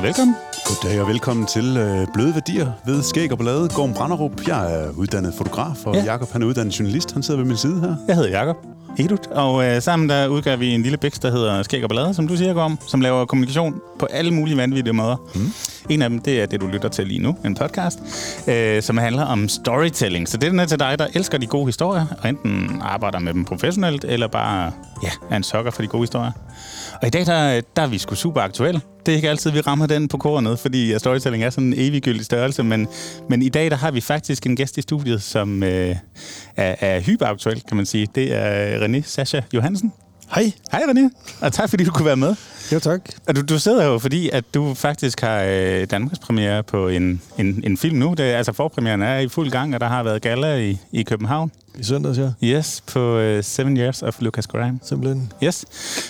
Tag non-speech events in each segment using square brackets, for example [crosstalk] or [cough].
og velkommen. Goddag og velkommen til øh, Bløde Værdier ved Skæg og Ballade. Gorm Branderup. Jeg er uddannet fotograf, og Ja. ja. Jakob han er uddannet journalist. Han sidder ved min side her. Jeg hedder Jakob Edut, og øh, sammen der udgør vi en lille bæks, der hedder Skæg og Ballade, som du siger, Gorm, som laver kommunikation på alle mulige vanvittige måder. Mm. En af dem, det er det, du lytter til lige nu, en podcast, øh, som handler om storytelling. Så det er til dig, der elsker de gode historier, og enten arbejder med dem professionelt, eller bare ja, er en sokker for de gode historier. Og i dag, der, der er vi sgu super aktuelle. Det er ikke altid, vi rammer den på kornet, fordi storytelling er sådan en eviggyldig størrelse. Men, men i dag, der har vi faktisk en gæst i studiet, som øh, er, er hyperaktuel, kan man sige. Det er René Sasha Johansen. Hej. Hej René, og tak fordi du kunne være med. Jo, tak. Og du, du sidder jo, fordi at du faktisk har øh, Danmarks premiere på en, en, en film nu. Det, altså forpremieren er i fuld gang, og der har været gala i, i København. I søndags, ja. Yes, på uh, Seven Years of Lucas Graham. Simpelthen. Yes.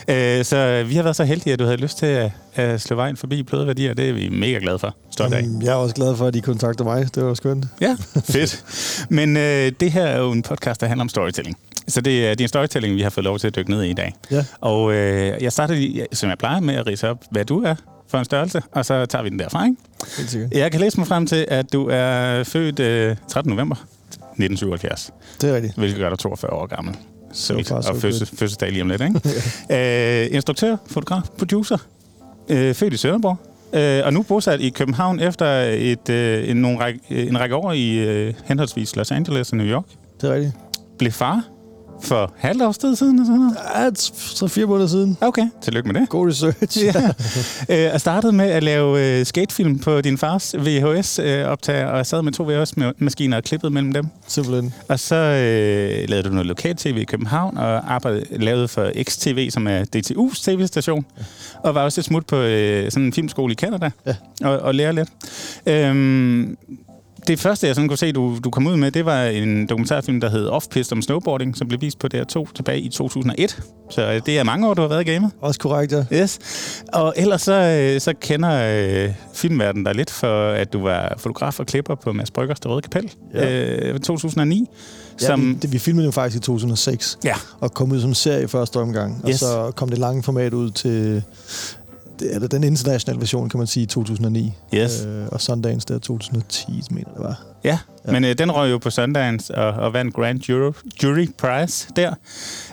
Øh, så vi har været så heldige, at du havde lyst til at, at slå vejen forbi Bløde Værdier. Det er vi mega glade for. Stolt af. Jeg er også glad for, at I kontakter mig. Det var skønt. Ja, fedt. Men øh, det her er jo en podcast, der handler om storytelling. Så det er, det er en storytelling, vi har fået lov til at dykke ned i i dag. Ja. Og øh, jeg starter, lige, som jeg plejer med, at rise op, hvad du er for en størrelse, og så tager vi den derfra, ikke? Helt sikkert. Jeg kan læse mig frem til, at du er født øh, 13. november 1977, Det er rigtigt. hvilket gør dig 42 år gammel. Så So og good. fødsels, fødselsdag lige om lidt, ikke? [laughs] øh, instruktør, fotograf, producer, øh, født i Sønderborg, øh, og nu bosat i København efter et, øh, en, nogle række, en række år i øh, henholdsvis Los Angeles og New York. Det er rigtigt. Blev far for halvt års tid siden, og sådan noget. Ja, så fire måneder siden. Okay, tillykke med det. God research. [laughs] Ja. Øh, og startede med at lave øh, skatefilm på din fars VHS-optager, og jeg sad med to VHS-maskiner og klippede mellem dem. Simpelthen. Og så øh, lavede du noget lokal-tv i København, og arbejdede, lavede for XTV, som er DTU's tv-station, og var også et smut på øh, sådan en filmskole i Canada, Ja. og, og lære lidt. Øhm, det første, jeg sådan kunne se, du, du kom ud med, det var en dokumentarfilm, der hed Off-Pist om snowboarding, som blev vist på DR2 tilbage i 2001. Så øh, det er mange år, du har været i gamet. Også korrekt, ja. Yes. Og ellers så, øh, så kender øh, filmverdenen dig lidt for, at du var fotograf og klipper på Mads Bryggers Det Røde Kapel Ja. øh, 2009. ja Som, vi, det, vi filmede jo faktisk i 2006, ja, og kom ud som serie i første omgang. Yes. Og så kom det lange format ud til er det den internationale version, kan man sige, i 2009. yes. Øh, og Sundance der 2010, mener jeg, det var. Ja, Ja. men øh, den røg jo på Sundance og, og vandt Grand Jury, Jury Prize der.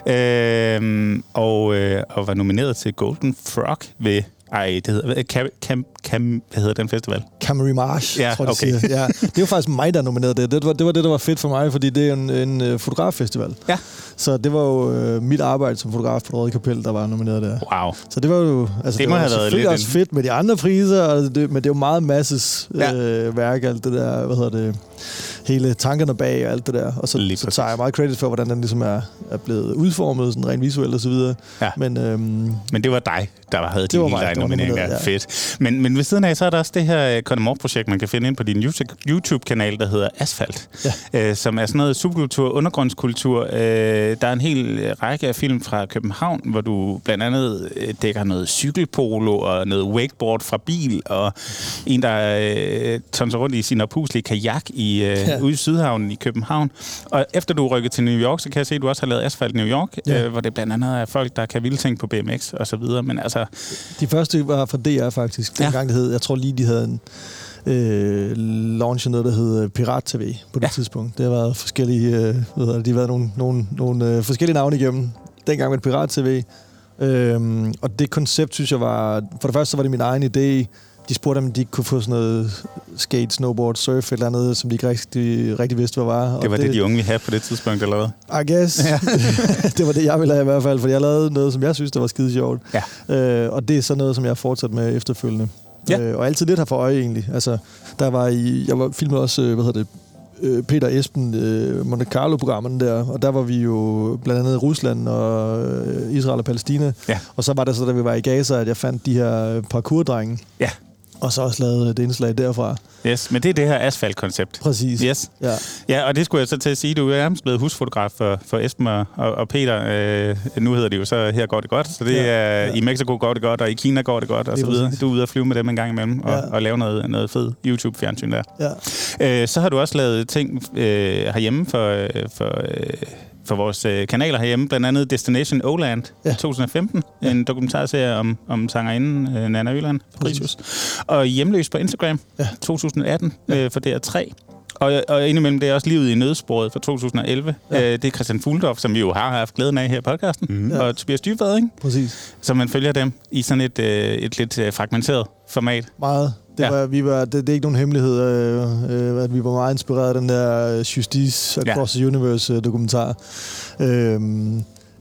Øhm, og, øh, og var nomineret til Golden Frog ved... Ej, det hedder... Cam, Cam, Cam, hvad hedder den festival? Camry Marsh, Ja, tror jeg, okay. det siger. Ja, det var faktisk mig, der nominerede det. Det var, det var det, der var fedt for mig, fordi det er en, en øh, fotograffestival. Ja. Så det var jo øh, mit arbejde som fotograf på Røde Kapel, der var nomineret der. Wow. Så det var jo altså, Det må var have selvfølgelig også en- fedt med de andre priser, og det, men det jo meget masses Ja. øh, værk, alt det der, hvad hedder det, hele tankerne bag og alt det der. Og så, Lige så præcis. tager jeg meget credit for, hvordan den ligesom er, er blevet udformet, sådan rent visuelt og så videre. Ja. Men øhm, Men det var dig, der havde din var helt mig, egen der var nominering der. nomineret, ja. Fedt. Men, men ved siden af, så er der også det her Connemore-projekt, man kan finde ind på din YouTube- YouTube-kanal, der hedder Asfalt. Ja. Øh, som er sådan noget subkultur, undergrundskultur. Øh, der er en hel række af film fra København, hvor du blandt andet øh, dækker noget cykelpolo og noget wakeboard fra bil, og en, der øh, tonser rundt i sin opuslige kajak i, øh, Ja. ude i Sydhavnen i København. Og efter du er rykket til New York, så kan jeg se, at du også har lavet Asfalt New York, Ja. øh, hvor det blandt andet er folk, der kan vilde ting på BMX og så videre. Men altså, de første var fra DR faktisk. Ja. Dengang det hed, jeg tror lige, de havde en øh, launchet noget, der hed øh, Pirat TV på det Ja. tidspunkt. Det har været forskellige, øh, hvad hedder det, de har været nogle, nogle, nogle øh, forskellige navne igennem. Dengang med Pirat TV. Øhm, og det koncept, synes jeg var... For det første, så var det min egen idé. De spurgte, om de kunne få sådan noget skate, snowboard, surf, et eller andet, som de ikke rigtig, rigtig vidste, hvad var. det var og det, de unge ville have på det tidspunkt, eller hvad? I guess. Ja. [laughs] det var det, jeg ville have i hvert fald, for jeg lavede noget, som jeg synes, der var skide sjovt. Ja. Øh, og det er så noget, som jeg har fortsat med efterfølgende. Ja. Øh, og altid lidt her for øje, egentlig. Altså, der var i, jeg var filmet også, øh, hvad hedder det, øh, Peter Esben, øh, Monte Carlo-programmerne der, og der var vi jo blandt andet Rusland og øh, Israel og Palæstina. Ja. Og så var det så, da vi var i Gaza, at jeg fandt de her parkour-drenge. Ja. Og så også lavede det indslag derfra. Yes, men det er det her asfalt-koncept. Præcis. Yes. Ja. Ja, og det skulle jeg så til at sige. Du er nærmest blevet husfotograf for, for Esben og, og Peter. Øh, nu hedder det jo så Her går det godt. Så det Ja, er, ja. i Mexico går det godt, og i Kina går det godt, og Lige så videre. Du er ude at flyve med dem en gang imellem, og, Ja. og lave noget, noget fed YouTube-fjernsyn der. ja. Øh, så har du også lavet ting øh, herhjemme for, øh, for, øh, for vores øh, kanaler herhjemme, blandt andet Destination Oland ja. Ja. 2015, ja. en dokumentarserie om, om sangerinden øh, Nana Øland Fabricius. Og Hjemløs på Instagram Ja. 2018 ja. øh, for DR3. Og, og indimellem det er også Livet i nødsporet fra 2011. Ja. Øh, det er Christian Fuglendorf, som vi jo har haft glæden af her i podcasten. Mm. Og Tobias Dybvad, ikke? Præcis. Så man følger dem i sådan et, øh, et lidt øh, fragmenteret format. Meget. Det, Ja. var, vi var, det, det er ikke nogen hemmelighed, øh, øh, at vi var meget inspireret af den der øh, Justice Across ja. the Universe øh, dokumentar. Øh,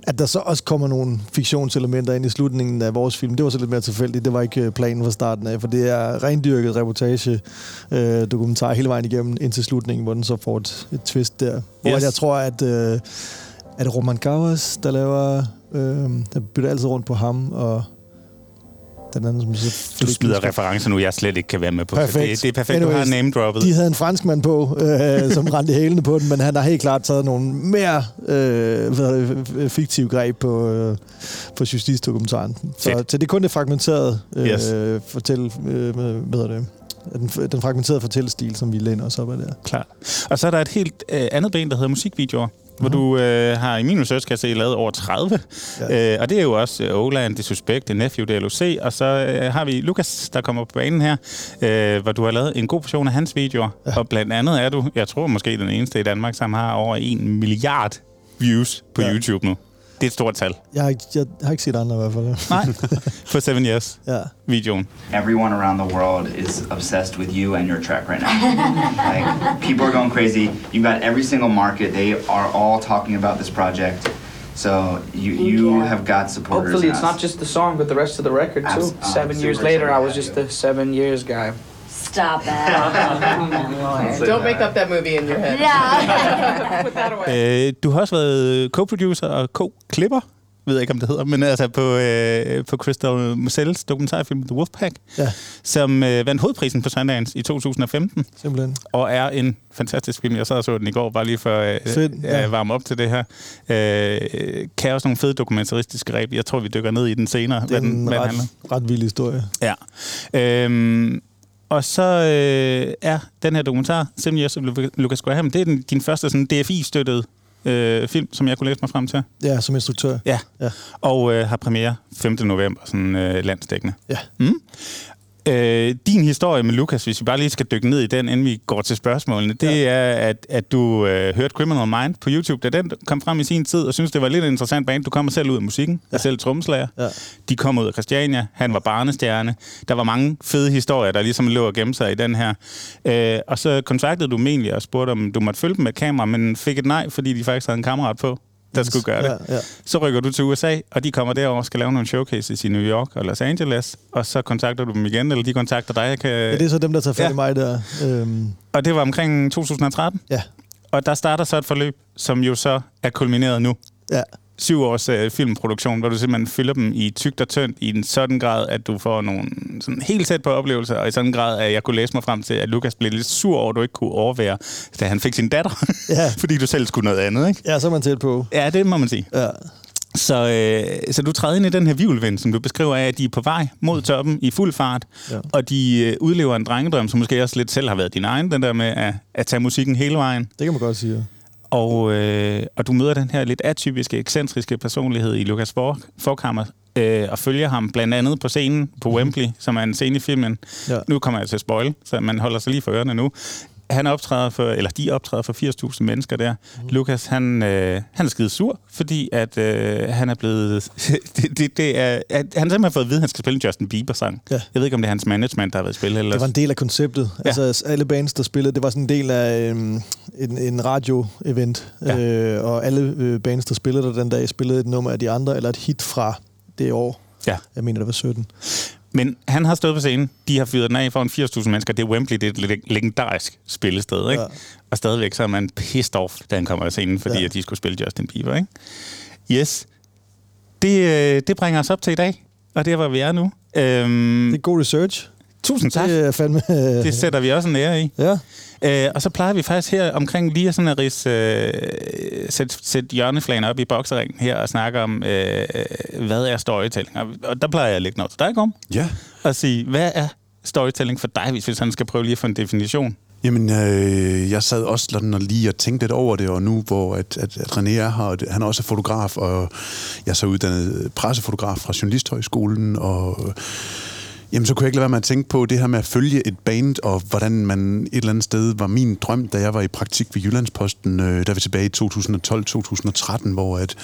at der så også kommer nogle fiktionselementer ind i slutningen af vores film, det var så lidt mere tilfældigt. Det var ikke øh, planen fra starten af, for det er rendyrket reportage øh, dokumentar hele vejen igennem indtil slutningen, hvor den så får et, et twist der. Hvor yes. jeg tror, at øh, er det Roman Gavas, der laver... Øh, der bytter altid rundt på ham, og den anden, som så Du smider referencer nu, jeg slet ikke kan være med på. Perfekt. Det, det er perfekt, du har Anyways, name-droppet. De havde en franskmand på, øh, som rendte hælene på den, men han har helt klart taget nogle mere øh, fiktive greb på, øh, på Justice-dokumentaren. Så, Fedt. så det er kun det fragmenterede øh, Yes. fortæl, øh, hvad hedder det, den, den fragmenterede fortællestil, som vi læner os op af der. Klar. Og så er der et helt øh, andet ben, der hedder musikvideoer, hvor du øh, har i min research, kan jeg se, lavet over 30. Ja. Øh, og det er jo også øh, Oland, det Suspect, det Nephew, det LOC. Og så øh, har vi Lukas, der kommer på banen her, øh, hvor du har lavet en god portion af hans videoer. Ja. Og blandt andet er du, jeg tror måske den eneste i Danmark, som har over en milliard views på. Ja. YouTube nu. Det er et stort tal. Jeg har, ikke, jeg har ikke set andre i hvert fald. Nej, [laughs] på 7 Years Ja. videoen. everyone around the world is obsessed with you and your track right now. [laughs] like people are going crazy. You've got every single market. They are all talking about this project. So you you have got supporters. Hopefully, it's not just the song, but the rest of the record too. Abs- seven years later, I was just the seven years guy. Stop it. [laughs] oh. Don't make up that movie in your head. Yeah. [laughs] Put that away. Øh, du har også været co-producer og co-klipper, ved jeg ikke, om det hedder, men altså på, øh, på Crystal Moselles dokumentarfilm The Wolfpack, Ja. som øh, vandt hovedprisen på Sundance i 2015, Simpelthen. og er en fantastisk film. Jeg sad og så den i går, bare lige for øh, Fedt, ja. at varme op til det her. Øh, kan også nogle fede dokumentaristiske greb. Jeg tror, vi dykker ned i den senere, Det hvad er den, en hvad den ret, handler. ret vild historie. Ja. Øhm, og så øh, er den her dokumentar, of Lu- Lucas Graham, det er den, din første sådan DFI-støttede øh, film, som jeg kunne læse mig frem til. Ja, som instruktør. Ja. Ja. Og øh, har premiere 5. november, sådan øh, landsdækkende. Ja. Mm. Øh, din historie med Lucas, hvis vi bare lige skal dykke ned i den, inden vi går til spørgsmålene, det Ja. er, at, at du øh, hørte Criminal Mind på YouTube, da den kom frem i sin tid, og synes det var lidt en interessant band. Du kommer selv ud af musikken, ja. er selv trommeslager. Ja. De kom ud af Christiania, han var barnestjerne. Der var mange fede historier, der ligesom lå og gemte sig i den her. Øh, og så kontaktede du dem egentlig og spurgte, om du måtte følge dem med kamera, men fik et nej, fordi de faktisk havde en kammerat på, der skulle gøre det. Ja, ja. Så rykker du til USA, og de kommer derover og skal lave nogle showcases i New York og Los Angeles, og så kontakter du dem igen, eller de kontakter dig. Kan... ja, det er så dem, der tager fat Ja. i mig der. Øhm, Og det var omkring 2013, ja, og der starter så et forløb, som jo så er kulmineret nu. ja. Syv års øh, filmproduktion, hvor du simpelthen fylder dem i tygt og tyndt i en sådan grad, at du får nogle sådan helt tæt på oplevelser, og i sådan en grad, at jeg kunne læse mig frem til, at Lukas blev lidt sur over, at du ikke kunne overvære, da han fik sin datter. [laughs] Ja. Fordi du selv skulle noget andet, ikke? Ja, så er man tæt på. Ja, det må man sige. Ja. Så, øh, så du træder ind i den her vivlvind, som du beskriver af, at de er på vej mod toppen i fuld fart, Ja. og de øh, udlever en drengedrøm, som måske også lidt selv har været din egen, den der med at, at tage musikken hele vejen. Det kan man godt sige. Og, øh, og du møder den her lidt atypiske, ekscentriske personlighed i Lukas For- Forkammer, øh, og følger ham blandt andet på scenen på Wembley, som er en scene i filmen. Ja. Nu kommer jeg til at spoil, så man holder sig lige for ørerne nu. Han optræder for, eller de optræder for 80.000 mennesker der. Mm. Lukas, han, øh, han er skide sur, fordi at øh, han er blevet... [laughs] det, det, det er, at han har simpelthen fået at vide, at han skal spille en Justin Bieber-sang. Ja. Jeg ved ikke, om det er hans management, der har været i spil. Eller... Det var en del af konceptet. Ja. Ja. Altså alle bands, der spillede, det var sådan en del af øhm, en, en radio-event. Ja. Øh, og alle øh, bands, der spillede der den dag, spillede et nummer af de andre, eller et hit fra det år. Ja. Jeg mener, det var 17. Men han har stået på scenen, de har fyret den af for en 80.000 mennesker. Det er Wembley, det er et leg- legendarisk spillested, ikke? Ja. Og stadigvæk så er man pissed off, da han kommer af scenen, fordi ja. Ja. at de skulle spille Justin Bieber, ikke? Yes. Det, øh, det bringer os op til i dag, og det er, hvor vi er nu. Øhm, Det er god research. Tusind tak. Det er fandme... Det sætter vi også en ære i. ja. Øh, og så plejer vi faktisk her omkring lige sådan at ris, øh, sætte, sætte hjørneflagen op i bokseringen her og snakke om, øh, hvad er storytelling? Og, og der plejer jeg at lægge noget til dig, Gorm, Ja. og sige, hvad er storytelling for dig, hvis vi sådan skal prøve lige at få en definition? Jamen, øh, jeg sad også sådan og lige og tænkte lidt over det, og nu hvor at, at, at René er her, og det, han er også fotograf, og jeg er så uddannet pressefotograf fra Journalisthøjskolen, og Jamen, så kunne jeg ikke lade være med at tænke på det her med at følge et band, og hvordan man et eller andet sted var min drøm, da jeg var i praktik ved Jyllandsposten, øh, der var tilbage i 2012-2013, hvor at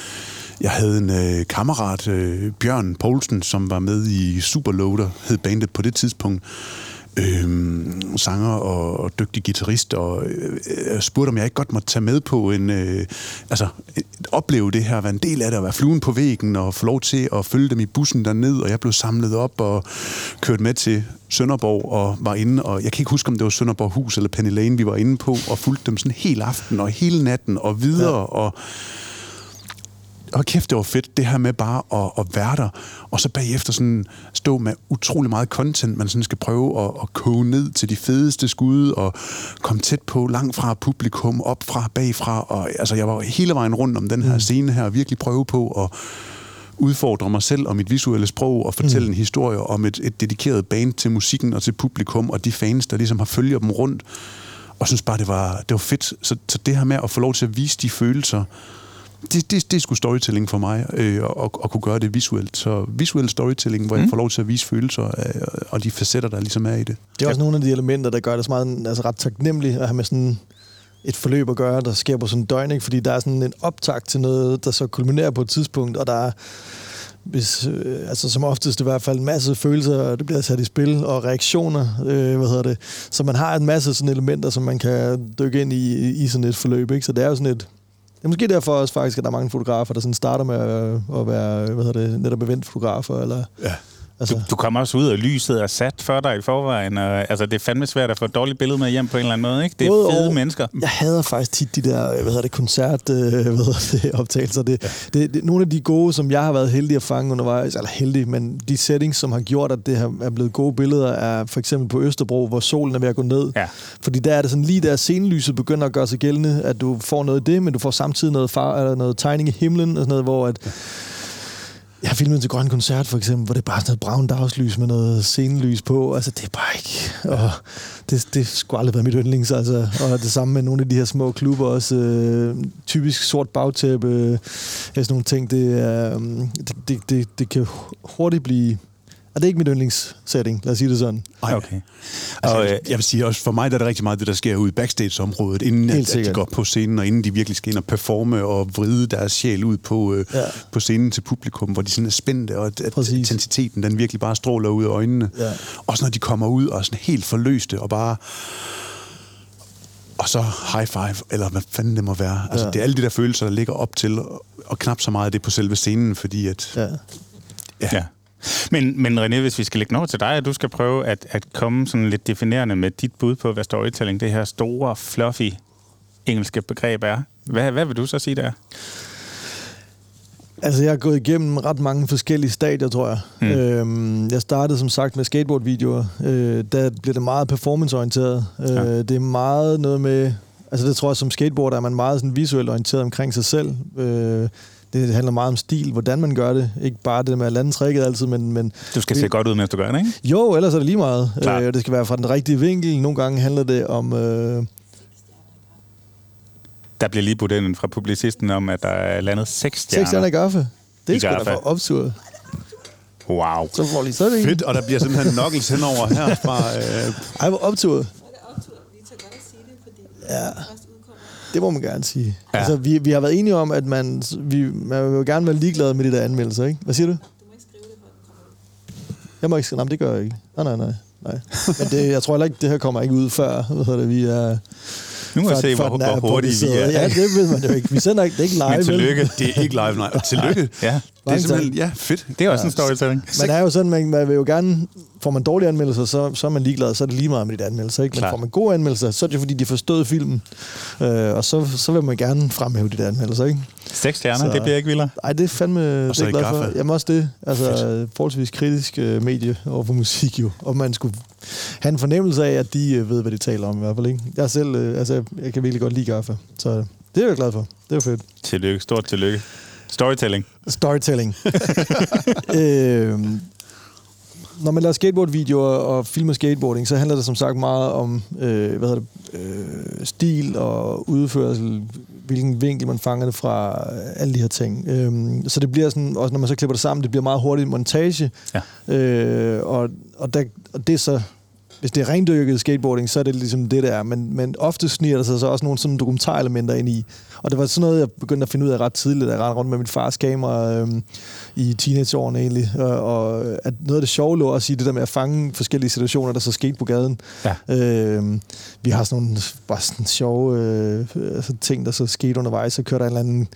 jeg havde en øh, kammerat, øh, Bjørn Poulsen, som var med i Superloader, hed bandet på det tidspunkt, øh, sanger og, og dygtig guitarist, og øh, spurgte, om jeg ikke godt måtte tage med på en, øh, altså et, opleve det her, være en del af det, og være fluen på væggen, og få lov til at følge dem i bussen derned, og jeg blev samlet op og kørt med til Sønderborg og var inde, og jeg kan ikke huske, om det var Sønderborg Hus eller Penny Lane, vi var inde på, og fulgte dem sådan hele aften og hele natten og videre, ja. og og kæft, det var fedt, det her med bare at, at være der, og så bagefter sådan stå med utrolig meget content, man sådan skal prøve at, at koge ned til de fedeste skud, og komme tæt på, langt fra publikum, op fra, bagfra, og altså jeg var hele vejen rundt om den her mm. scene her, og virkelig prøve på at udfordre mig selv og mit visuelle sprog, og fortælle mm. en historie om et, et dedikeret band til musikken og til publikum, og de fans, der ligesom har følger dem rundt, og synes bare, det var, det var fedt. Så, så det her med at få lov til at vise de følelser, det, det, det er sgu storytelling for mig, øh, at, at kunne gøre det visuelt. Så visuel storytelling, hvor mm. jeg får lov til at vise følelser øh, og de facetter, der ligesom er i det. Det er også nogle af de elementer, der gør det så meget altså ret taknemmeligt at have med sådan et forløb at gøre, der sker på sådan en døgn, ikke? fordi der er sådan en optakt til noget, der så kulminerer på et tidspunkt, og der er hvis, øh, altså som oftest i hvert fald en masse følelser, det bliver sat i spil, og reaktioner, øh, hvad hedder det. Så man har en masse sådan elementer, som man kan dykke ind i, i sådan et forløb. Ikke? Så det er jo sådan et, det er måske derfor også faktisk, at der er mange fotografer, der sådan starter med at, at være hvad hedder det, netop eventfotografer. Eller, ja. Altså. Du, du kommer også ud, og lyset er sat for dig i forvejen. Og, altså, det er fandme svært at få et dårligt billede med hjem på en eller anden måde. Ikke? Det er Både fede og, mennesker. Jeg hader faktisk tit de der hvad hedder det, koncert øh, [laughs] hvad hedder det, optagelser. Det, ja. det, det, nogle af de gode, som jeg har været heldig at fange undervejs, eller heldig, men de settings, som har gjort, at det her er blevet gode billeder, er for eksempel på Østerbro, hvor solen er ved at gå ned. Ja. Fordi der er det sådan lige der scenelyset begynder at gøre sig gældende, at du får noget af det, men du får samtidig noget, far, eller noget tegning i himlen og sådan noget, hvor at, ja jeg har filmet til Grøn Koncert, for eksempel, hvor det er bare sådan noget brown dagslys med noget scenelys på. Altså, det er bare ikke... Og det, det skulle aldrig være mit yndlings, altså. Og det samme med nogle af de her små klubber også. Øh, typisk sort bagtæppe. Øh, sådan nogle ting. Det, er, det, det, det, det kan hurtigt blive og det er ikke mit yndlingssetting, lad os sige det sådan. Ej, okay. Altså, og, øh, jeg vil sige også, for mig der er det rigtig meget det, der sker ude i backstage-området, inden at, at de går på scenen, og inden de virkelig skal ind og performe og vride deres sjæl ud på, øh, ja. på scenen til publikum, hvor de sådan er spændte, og at, at intensiteten den virkelig bare stråler ud af øjnene. Ja. Også når de kommer ud og er sådan helt forløste og bare og så high five, eller hvad fanden det må være. Altså, ja. Det er alle de der følelser, der ligger op til, og knap så meget af det på selve scenen, fordi at... Ja. Ja. ja. Men, men René, hvis vi skal lægge noget til dig, at du skal prøve at, at komme sådan lidt definerende med dit bud på, hvad storytelling, det her store, fluffy engelske begreb er. Hvad, hvad vil du så sige der? Altså, jeg har gået igennem ret mange forskellige stadier, tror jeg. Mm. Øhm, jeg startede som sagt med skateboardvideoer. Øh, der bliver det meget performanceorienteret. Øh, ja. Det er meget noget med... Altså, det tror jeg, som skateboarder er man meget sådan visuelt orienteret omkring sig selv. Øh, det handler meget om stil, hvordan man gør det. Ikke bare det med at lande tricket altid, men... men du skal det, se godt ud, mens du gør det, ikke? Jo, ellers er det lige meget. Øh, det skal være fra den rigtige vinkel. Nogle gange handler det om... Øh, der bliver lige budt ind fra publicisten om, at der er landet seks stjerner. Seks stjerner i gaffe. Det er sgu da for optur. Wow. Så får lige sådan. Fedt, og der bliver simpelthen [laughs] knuckles henover her fra... Øh... Ej, hvor optur. Ja. Det må man gerne sige. Ja. Altså, vi, vi har været enige om, at man, vi, man vil gerne være ligeglad med de der anmeldelser, ikke? Hvad siger du? Du må ikke skrive det, for det kommer Jeg må ikke skrive... Nej, det gør jeg ikke. Nej, nej, nej. nej. Men det, jeg tror heller ikke, det her kommer ikke ud før, hvad hedder det, vi er... Nu må vi se, hvor, hvor hurtigt vi er. Ja, det ved man jo ikke. Vi sender ikke, det er ikke live. Men tillykke. Det er ikke live, nej. Og tillykke. ja. Det er simpelthen, ja, fedt. Det er også ja. en storytelling. Man er jo sådan, man, man vil jo gerne, får man dårlige anmeldelser, så, så er man ligeglad, så er det lige meget med de anmeldelser. Ikke? Men får man gode anmeldelser, så er det fordi, de forstod filmen. Øh, og så, så vil man gerne fremhæve de der anmeldelser. Ikke? Seks stjerner, så, det bliver ikke vildere. Nej, det er fandme og så det er glad for. Jamen også det. Altså, fedt. forholdsvis kritisk uh, medie over for musik jo. Og man skulle have en fornemmelse af, at de uh, ved, hvad de taler om i hvert fald. Ikke? Jeg selv, uh, altså, jeg kan virkelig godt lide Gaffa. Så det er jeg glad for. Det er fedt. Tillykke. Stort tillykke. Storytelling. Storytelling. [laughs] øh, når man laver skateboardvideoer og filmer skateboarding, så handler det som sagt meget om øh, hvad hedder det, øh, stil og udførsel, hvilken vinkel man fanger det fra, alle de her ting. Øhm, så det bliver sådan, også når man så klipper det sammen, det bliver meget hurtigt en montage. Ja. Øh, og, og, der, og det er så hvis det er rendyrket skateboarding, så er det ligesom det, der er. Men, men ofte sniger der sig så også nogle sådan dokumentarelementer ind i. Og det var sådan noget, jeg begyndte at finde ud af ret tidligt, da jeg rundt med mit fars kamera øhm, i teenageårene egentlig. Og, og at noget af det sjove lå også i det der med at fange forskellige situationer, der så skete på gaden. Ja. Øhm, vi har sådan nogle bare sådan sjove øh, altså ting, der så skete undervejs. Så kørte der en eller anden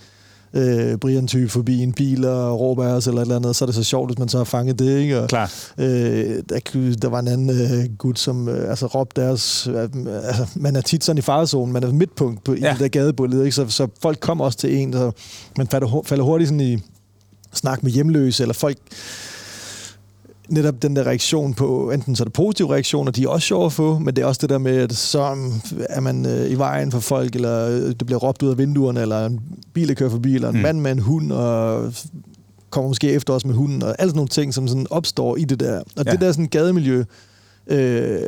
øh, Brian-type forbi en bil og råber af os eller et eller andet, så er det så sjovt, hvis man så har fanget det, ikke? Og, Klar. Øh, der, der var en anden øh, gut, som øh, altså, råbte deres... Øh, altså, man er tit sådan i farezonen, man er midtpunkt på, Ja. i det der gadebillede, ikke? Så, så folk kommer også til en, så man falder, falder hurtigt sådan i snak med hjemløse, eller folk netop den der reaktion på, enten så er det positive reaktioner, de er også sjove at få, men det er også det der med, at så er man øh, i vejen for folk, eller øh, det bliver råbt ud af vinduerne, eller en bil, der kører forbi, eller en Mm. mand med en hund, og kommer måske efter os med hunden, og alle sådan nogle ting, som sådan opstår i det der. Og ja. det der sådan gademiljø, øh,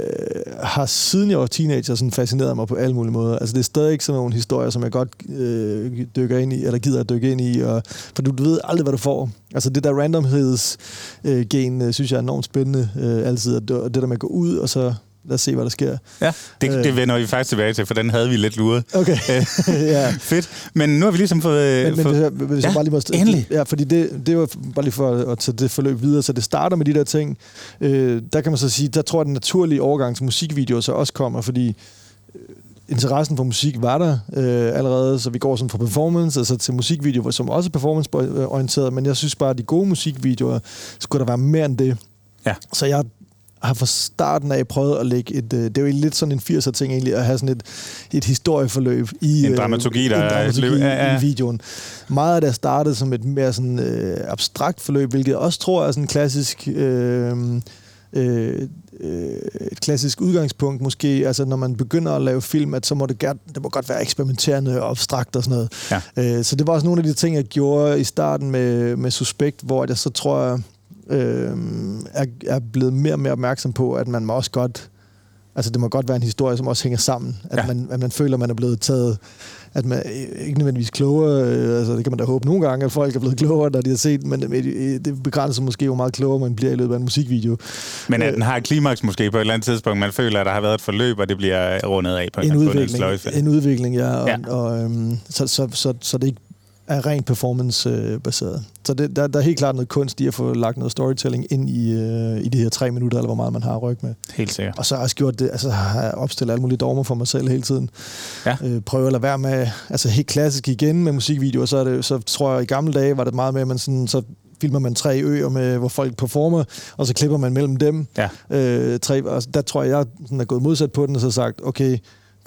har siden jeg var teenager sådan fascineret mig på alle mulige måder. Altså det er stadig ikke sådan nogle historier, som jeg godt øh, dykker ind i, eller gider at dykke ind i, og, for du, ved aldrig, hvad du får. Altså det der randomheds-gen, øh, gen, øh, synes jeg er enormt spændende øh, altid, det, og det der med at gå ud, og så lad os se, hvad der sker. Ja, det, Øh. det vender vi faktisk tilbage til, for den havde vi lidt luret. Okay, [laughs] ja. Fedt. Men nu har vi ligesom fået... Men, men fået hvis jeg, hvis Ja, jeg bare lige må... endelig. Ja, fordi det, det var bare lige for at tage det forløb videre. Så det starter med de der ting. Øh, der kan man så sige, der tror jeg, at den naturlige overgang til musikvideoer så også kommer, fordi øh, interessen for musik var der øh, allerede, så vi går sådan fra performance, altså til musikvideoer, som også er performance-orienteret, men jeg synes bare, at de gode musikvideoer, skulle der være mere end det. Ja. Så jeg har fra starten af prøvet at lægge et... Øh, det er jo lidt sådan en 80'er ting egentlig, at have sådan et, et historieforløb i... En dramaturgi, der en er- dramaturgi ja, ja. i videoen. Meget af det er startet som et mere sådan, øh, abstrakt forløb, hvilket jeg også tror er sådan en klassisk... Øh, øh, øh, et klassisk udgangspunkt måske, altså når man begynder at lave film, at så må det, gerne, det må godt være eksperimenterende og abstrakt og sådan noget. Ja. Øh, så det var også nogle af de ting, jeg gjorde i starten med, med Suspekt, hvor jeg så tror jeg, øh, er, er blevet mere og mere opmærksom på, at man må også godt Altså, det må godt være en historie, som også hænger sammen. At, Ja. man, at man føler, at man er blevet taget... At man ikke nødvendigvis klogere, øh, altså det kan man da håbe nogle gange, at folk er blevet klogere, når de har set, men øh, det begrænser måske, hvor meget klogere man bliver i løbet af en musikvideo. Men at Øh. den har et klimaks måske på et eller andet tidspunkt. Man føler, at der har været et forløb, og det bliver rundet af på en, En udvikling, en udvikling, ja. Og, Ja. ja. og, øhm, så, så, så, så det ikke er rent performance-baseret. Så det, der, der er helt klart noget kunst i at få lagt noget storytelling ind i, øh, i de her tre minutter, eller hvor meget man har at rykke med. Helt sikkert. Og så har jeg også gjort det, altså har jeg opstillet alle mulige dogmer for mig selv hele tiden. Ja. Øh, prøve at lade være med, altså helt klassisk igen med musikvideoer, så, er det, så tror jeg, i gamle dage var det meget med, at man sådan, så filmer man tre øer, med, hvor folk performer, og så klipper man mellem dem. Ja. Øh, tre, og der tror jeg, jeg sådan er gået modsat på den, og så sagt, okay,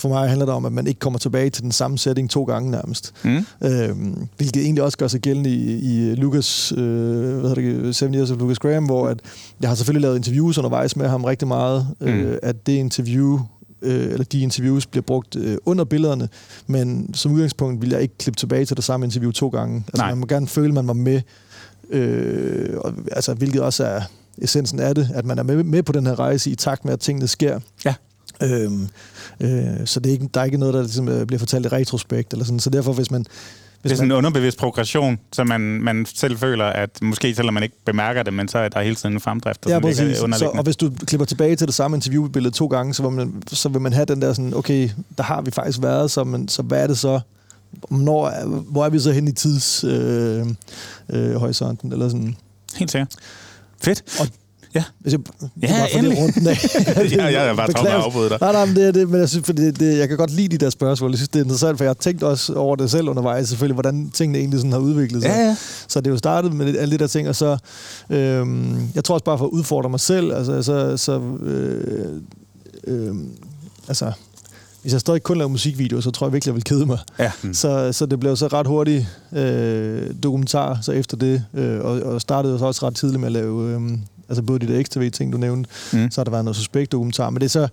for mig handler det om, at man ikke kommer tilbage til den samme setting to gange nærmest. Mm. Øhm, hvilket egentlig også gør sig gældende i, i Lucas, øh, hvad hedder det, Seven Years of Lucas Graham, hvor at jeg har selvfølgelig lavet interviews undervejs med ham rigtig meget, Mm. øh, at det interview, øh, eller de interviews bliver brugt øh, under billederne, men som udgangspunkt vil jeg ikke klippe tilbage til det samme interview to gange. Altså, Nej. man må gerne føle, at man var med, øh, og, altså, hvilket også er essensen af det, at man er med, med på den her rejse i takt med, at tingene sker. Ja. Øhm, øh, så det er ikke, der er ikke noget, der ligesom, øh, bliver fortalt i retrospekt. Eller sådan. Så derfor, hvis man... Hvis Det er sådan man en underbevidst progression, så man, man selv føler, at måske selvom man ikke bemærker det, men så er der hele tiden en fremdrift, ja, præcis. Så, og hvis du klipper tilbage til det samme interviewbillede to gange, så vil man, så vil man have den der sådan, okay, der har vi faktisk været, så, men, så hvad er det så? Når, hvor er vi så hen i tids øh, øh, horisonten, eller sådan. Helt sikkert. Fedt. Hvis jeg, Ja, bare endelig. Rundt den af. [laughs] ja, jeg er bare travlt med at afbryde dig. Nej, nej, men det det, men jeg synes, fordi det, det, jeg kan godt lide de der spørgsmål. Jeg synes, det er interessant, for jeg har tænkt også over det selv undervejs, selvfølgelig, hvordan tingene egentlig sådan har udviklet sig. Ja, ja. Så det er jo startet med alle de der ting, og så... Øhm, jeg tror også bare for at udfordre mig selv, altså, så... så øh, øh, altså, hvis jeg stadig kun laver musikvideoer, så tror jeg virkelig, jeg vil kede mig. ja. Mm. Så, så det blev så ret hurtigt øh, dokumentar så efter det, øh, og, og startede så også ret tidligt med at lave øh, altså både de der XTV-ting, du nævnte, Mm. så har der været noget suspekt dokumentar, men det er så,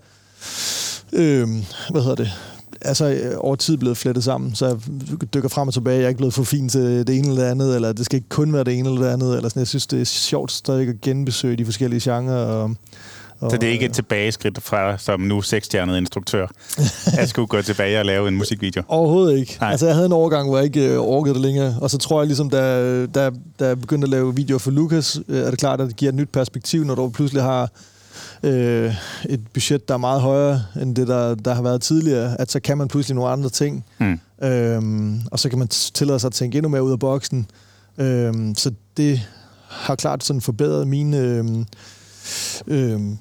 øh, hvad hedder det, altså øh, over tid blevet flettet sammen, så jeg dykker frem og tilbage, jeg er ikke blevet for fin til det ene eller det andet, eller det skal ikke kun være det ene eller det andet, eller sådan. jeg synes, det er sjovt stadig at genbesøge de forskellige genrer, og, Så det er ikke et tilbageskridt fra, som nu seksstjernet instruktør, [laughs] at skulle gå tilbage og lave en musikvideo? Overhovedet ikke. Nej. Altså, jeg havde en overgang, hvor jeg ikke øh, orkede det længere. Og så tror jeg ligesom, da, da, da jeg begyndte at lave videoer for Lukas, øh, er det klart, at det giver et nyt perspektiv, når du pludselig har øh, et budget, der er meget højere end det, der, der har været tidligere. At så kan man pludselig nogle andre ting. Mm. Øhm, og så kan man tillade sig at tænke endnu mere ud af boksen. Øhm, så det har klart sådan forbedret mine øhm, øhm,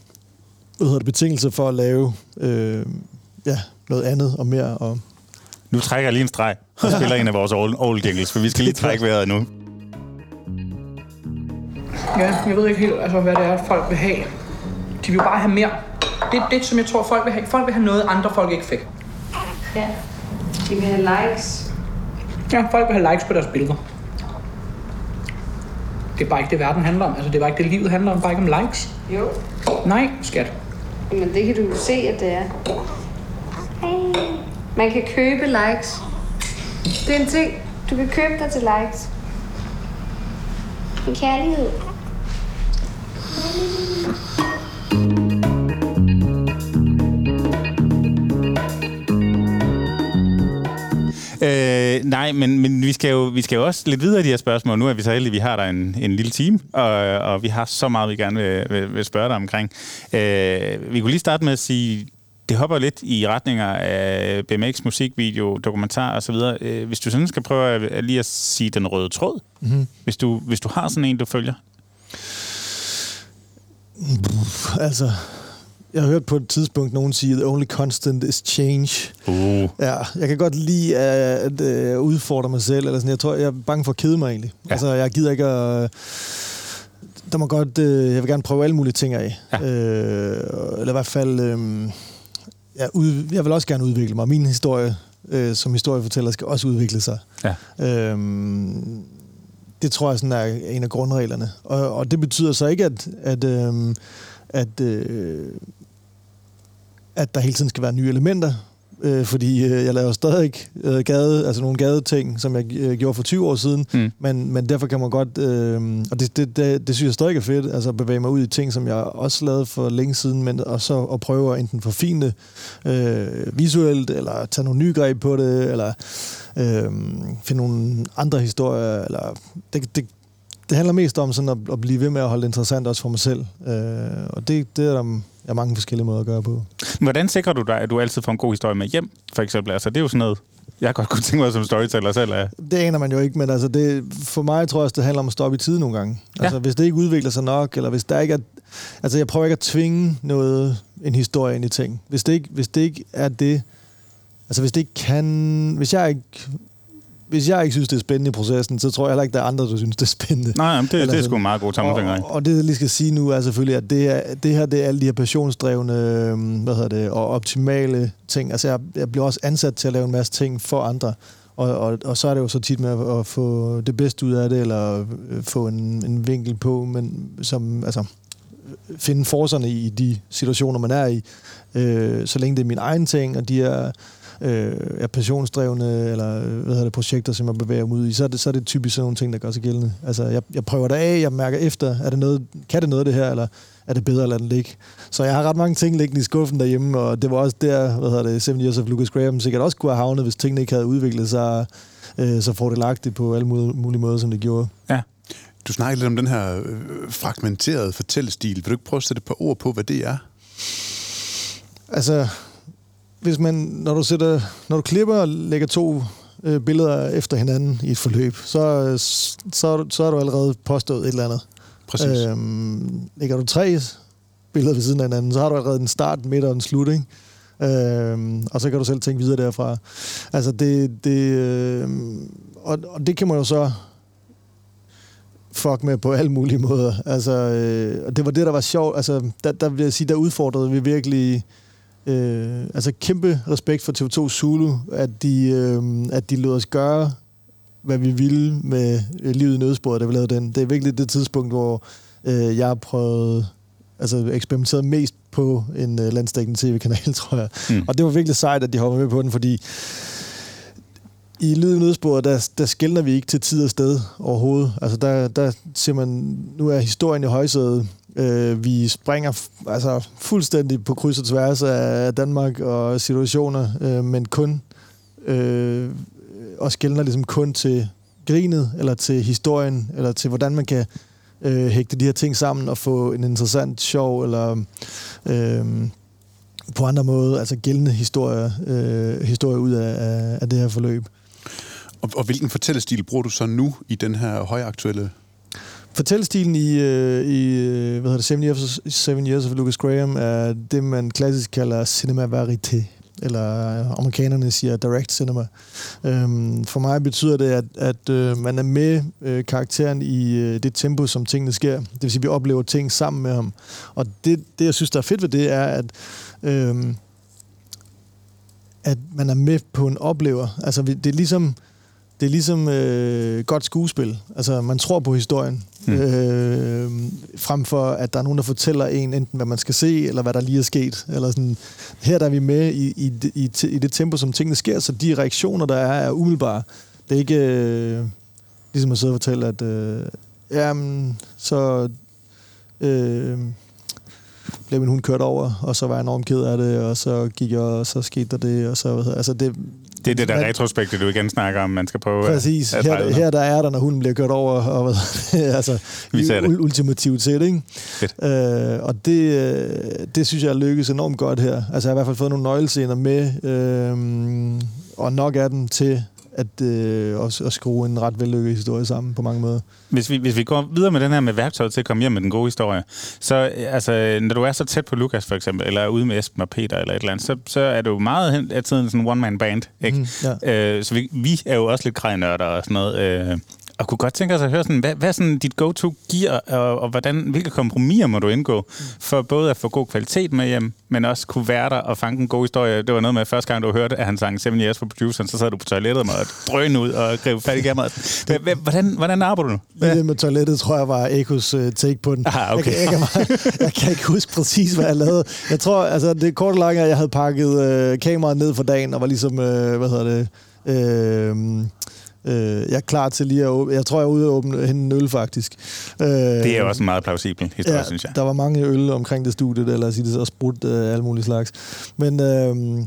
hvad hedder det, betingelser for at lave øhm, ja, noget andet og mere. Og Nu trækker jeg lige en streg og spiller en af vores old, old jingles, for vi skal lige trække vejret nu. Ja, jeg ved ikke helt, altså, hvad det er, folk vil have. De vil bare have mere. Det er det, som jeg tror, folk vil have. Folk vil have noget, andre folk ikke fik. Ja. De vil have likes. Ja, folk vil have likes på deres billeder. Det er bare ikke det, verden handler om. Altså, det er bare ikke det, livet handler om. Bare ikke om likes. Jo. Nej, skat. Men det kan du jo se, at det er. Man kan købe likes. Det er en ting. Du kan købe dig til likes. En kærlighed. Øh, nej, men, men vi, skal jo, vi skal jo også lidt videre i de her spørgsmål. Nu er vi så heldige, at vi har der en, en lille time, og, og vi har så meget, vi gerne vil, vil, vil spørge dig omkring. Øh, vi kunne lige starte med at sige, det hopper lidt i retninger af BMX, musikvideo, dokumentar osv. Øh, hvis du sådan skal prøve at, at lige at sige den røde tråd, mm-hmm. hvis, du, hvis du har sådan en, du følger. altså, jeg har hørt på et tidspunkt nogen sige, the only constant is change. Uh. Ja, jeg kan godt lide at, at, at udfordre mig selv. Eller sådan. Jeg tror, jeg er bange for at kede mig egentlig. Ja. Altså, jeg gider ikke at... Der må godt... øh, Jeg vil gerne prøve alle mulige ting af. Ja. Øh, eller i hvert fald... Øh, ja, ud, jeg vil også gerne udvikle mig. Min historie øh, som historiefortæller skal også udvikle sig. Ja. Øhm, det tror jeg sådan er en af grundreglerne. Og, og det betyder så ikke, at, at, øhm, at, øh, at der hele tiden skal være nye elementer. Øh, fordi øh, jeg laver stadig øh, gade, altså nogle gadeting, som jeg øh, gjorde for 20 år siden. Mm. Men, men derfor kan man godt, øh, og det, det, det, det synes jeg stadig er fedt, altså at bevæge mig ud i ting, som jeg også lavede for længe siden, men og så at prøve at enten forfine det øh, visuelt, eller tage nogle nye greb på det, eller øh, finde nogle andre historier, eller det, det, det handler mest om sådan at, at blive ved med at holde det interessant også for mig selv. Øh, og det, det er der er mange forskellige måder at gøre på. Hvordan sikrer du dig, at du altid får en god historie med hjem, for eksempel? Altså, det er jo sådan noget, jeg godt kunne tænke mig som storyteller selv. At... Det aner man jo ikke, men altså det, for mig tror jeg, det handler om at stoppe i tide nogle gange. Ja. Altså hvis det ikke udvikler sig nok, eller hvis der ikke er... Altså jeg prøver ikke at tvinge noget, en historie ind i ting. Hvis det ikke, hvis det ikke er det... Altså hvis det ikke kan... Hvis jeg ikke... Hvis jeg ikke synes, det er spændende i processen, så tror jeg heller ikke, der er andre, der synes, det er spændende. Nej, jamen, det, Eller det er sgu en meget god tommelfinger. Og, og det, jeg lige skal sige nu, er selvfølgelig, at det, er, det her, det er alle de her passionsdrevne, øhm, hvad hedder det, og optimale ting. Altså, jeg, jeg bliver også ansat til at lave en masse ting for andre. Og, og, og så er det jo så tit med at, at få det bedste ud af det, eller øh, få en, en vinkel på, men som, altså, finde forserne i de situationer, man er i. Øh, så længe det er min egen ting, og de er, øh, er passionsdrevne, eller øh, hvad hedder det, projekter, som jeg bevæger mig ud i, så er det, så er det typisk sådan nogle ting, der gør sig gældende. Altså, jeg, jeg prøver det af, jeg mærker efter, er det noget, kan det noget det her, eller er det bedre at lade den ligge? Så jeg har ret mange ting liggende i skuffen derhjemme, og det var også der, hvad hedder det, Seven Years of Lucas Graham sikkert også kunne have havnet, hvis tingene ikke havde udviklet sig øh, så fordelagtigt på alle mulige, måder, som det gjorde. Ja. Du snakker lidt om den her øh, fragmenterede fortællestil. Vil du ikke prøve at sætte et par ord på, hvad det er? Altså, hvis man, når du, sætter, når du klipper og lægger to øh, billeder efter hinanden i et forløb, så, så, du- så er du allerede påstået et eller andet. Præcis. Øhm, lægger du tre billeder ved siden af hinanden, så har du allerede en start, midt og en slut, ikke? Øhm, og så kan du selv tænke videre derfra. Altså det, det øh, og, og det kan man jo så fuck med på alle mulige måder. Altså, øh, og det var det, der var sjovt. Altså, der, der vil jeg sige, der udfordrede vi virkelig øh, altså kæmpe respekt for TV2 Zulu, at de, øh, at de lod os gøre, hvad vi ville med øh, livet i nødsporet, da vi lavede den. Det er virkelig det tidspunkt, hvor øh, jeg har prøvet altså eksperimenteret mest på en øh, landstækkende tv-kanal, [laughs] tror jeg. Mm. Og det var virkelig sejt, at de hoppede med på den, fordi i Lyd i nødsporet, der, der skældner vi ikke til tid og sted overhovedet. Altså der, der siger man, nu er historien i højsædet, Øh, vi springer f- altså fuldstændig på kryds og tværs af Danmark og situationer, øh, men kun øh, og skældner ligesom kun til grinet, eller til historien, eller til hvordan man kan øh, hægte de her ting sammen og få en interessant, sjov, eller øh, på andre måder, altså gældende historie, øh, historie ud af, af, af det her forløb. Og, og hvilken fortællestil bruger du så nu i den her højaktuelle... Fortællestilen i, øh, i øh, hvad hedder det, Seven Years, Seven Years of Lucas Graham er det, man klassisk kalder cinema verité, eller amerikanerne siger direct cinema. Øhm, for mig betyder det, at, at øh, man er med øh, karakteren i øh, det tempo, som tingene sker. Det vil sige, at vi oplever ting sammen med ham. Og det, det jeg synes, der er fedt ved det, er, at øh, at man er med på en oplever. Altså, det er ligesom, det er ligesom øh, godt skuespil. Altså, man tror på historien. Mm. Øh, frem for, at der er nogen, der fortæller en, enten hvad man skal se, eller hvad der lige er sket. Eller sådan. Her der er vi med i, i, det- i, i det tempo, som tingene sker, så de reaktioner, der er, er umiddelbare. Det er ikke øh, ligesom at sidde og fortælle, at øh, jamen, så øh, blev min hund kørt over, og så var jeg enormt ked af det, og så gik jeg, og så skete der det, og så... Altså det, Det er det der retrospekte, du igen snakker om, man skal prøve at- Præcis. at Her, dreje her der er der, når hunden bliver kørt over, og hvad, [laughs] altså, Vi ser det. ul- ultimativt set, ikke? Fedt. Øh, og det, øh, det synes jeg er lykkes enormt godt her. Altså, jeg har i hvert fald fået nogle nøglescener med, øh, og nok af dem til at, øh, at, at skrue en ret vellykket historie sammen på mange måder. Hvis vi, hvis vi går videre med den her med værktøjet til at komme hjem med den gode historie, så øh, altså, når du er så tæt på Lukas for eksempel, eller er ude med Esben og Peter eller et eller andet, så, så er du meget hen af tiden sådan en one-man-band, ikke? Mm, øh, så vi, vi er jo også lidt krejnørder og sådan noget. Øh, og kunne godt tænke os at høre, sådan, hvad, hvad sådan dit go-to gear, og, og hvordan, hvilke kompromiser må du indgå, for både at få god kvalitet med hjem, men også kunne være der og fange en god historie. Det var noget med, at første gang du hørte, at han sang Seven Years for produceren, så sad du på toilettet med at drøne ud og gribe fat i kameraet. Hvordan, hvordan arbejder du? Ja. Det med toilettet, tror jeg, var Ekos uh, take på den. Ah, okay. jeg, kan, jeg, kan, jeg kan ikke huske præcis, hvad jeg lavede. Jeg tror, altså, det kort og langt, er, at jeg havde pakket uh, kameraet ned for dagen, og var ligesom, uh, hvad hedder det, uh, uh, jeg er klar til lige at åbne. Jeg tror, jeg er ude og åbne hende en øl, faktisk. Uh, Det er også en meget plausibel historie, ja, synes jeg. der var mange øl omkring det studie, eller sige det så sprudt uh, alle mulige slags. Men øh,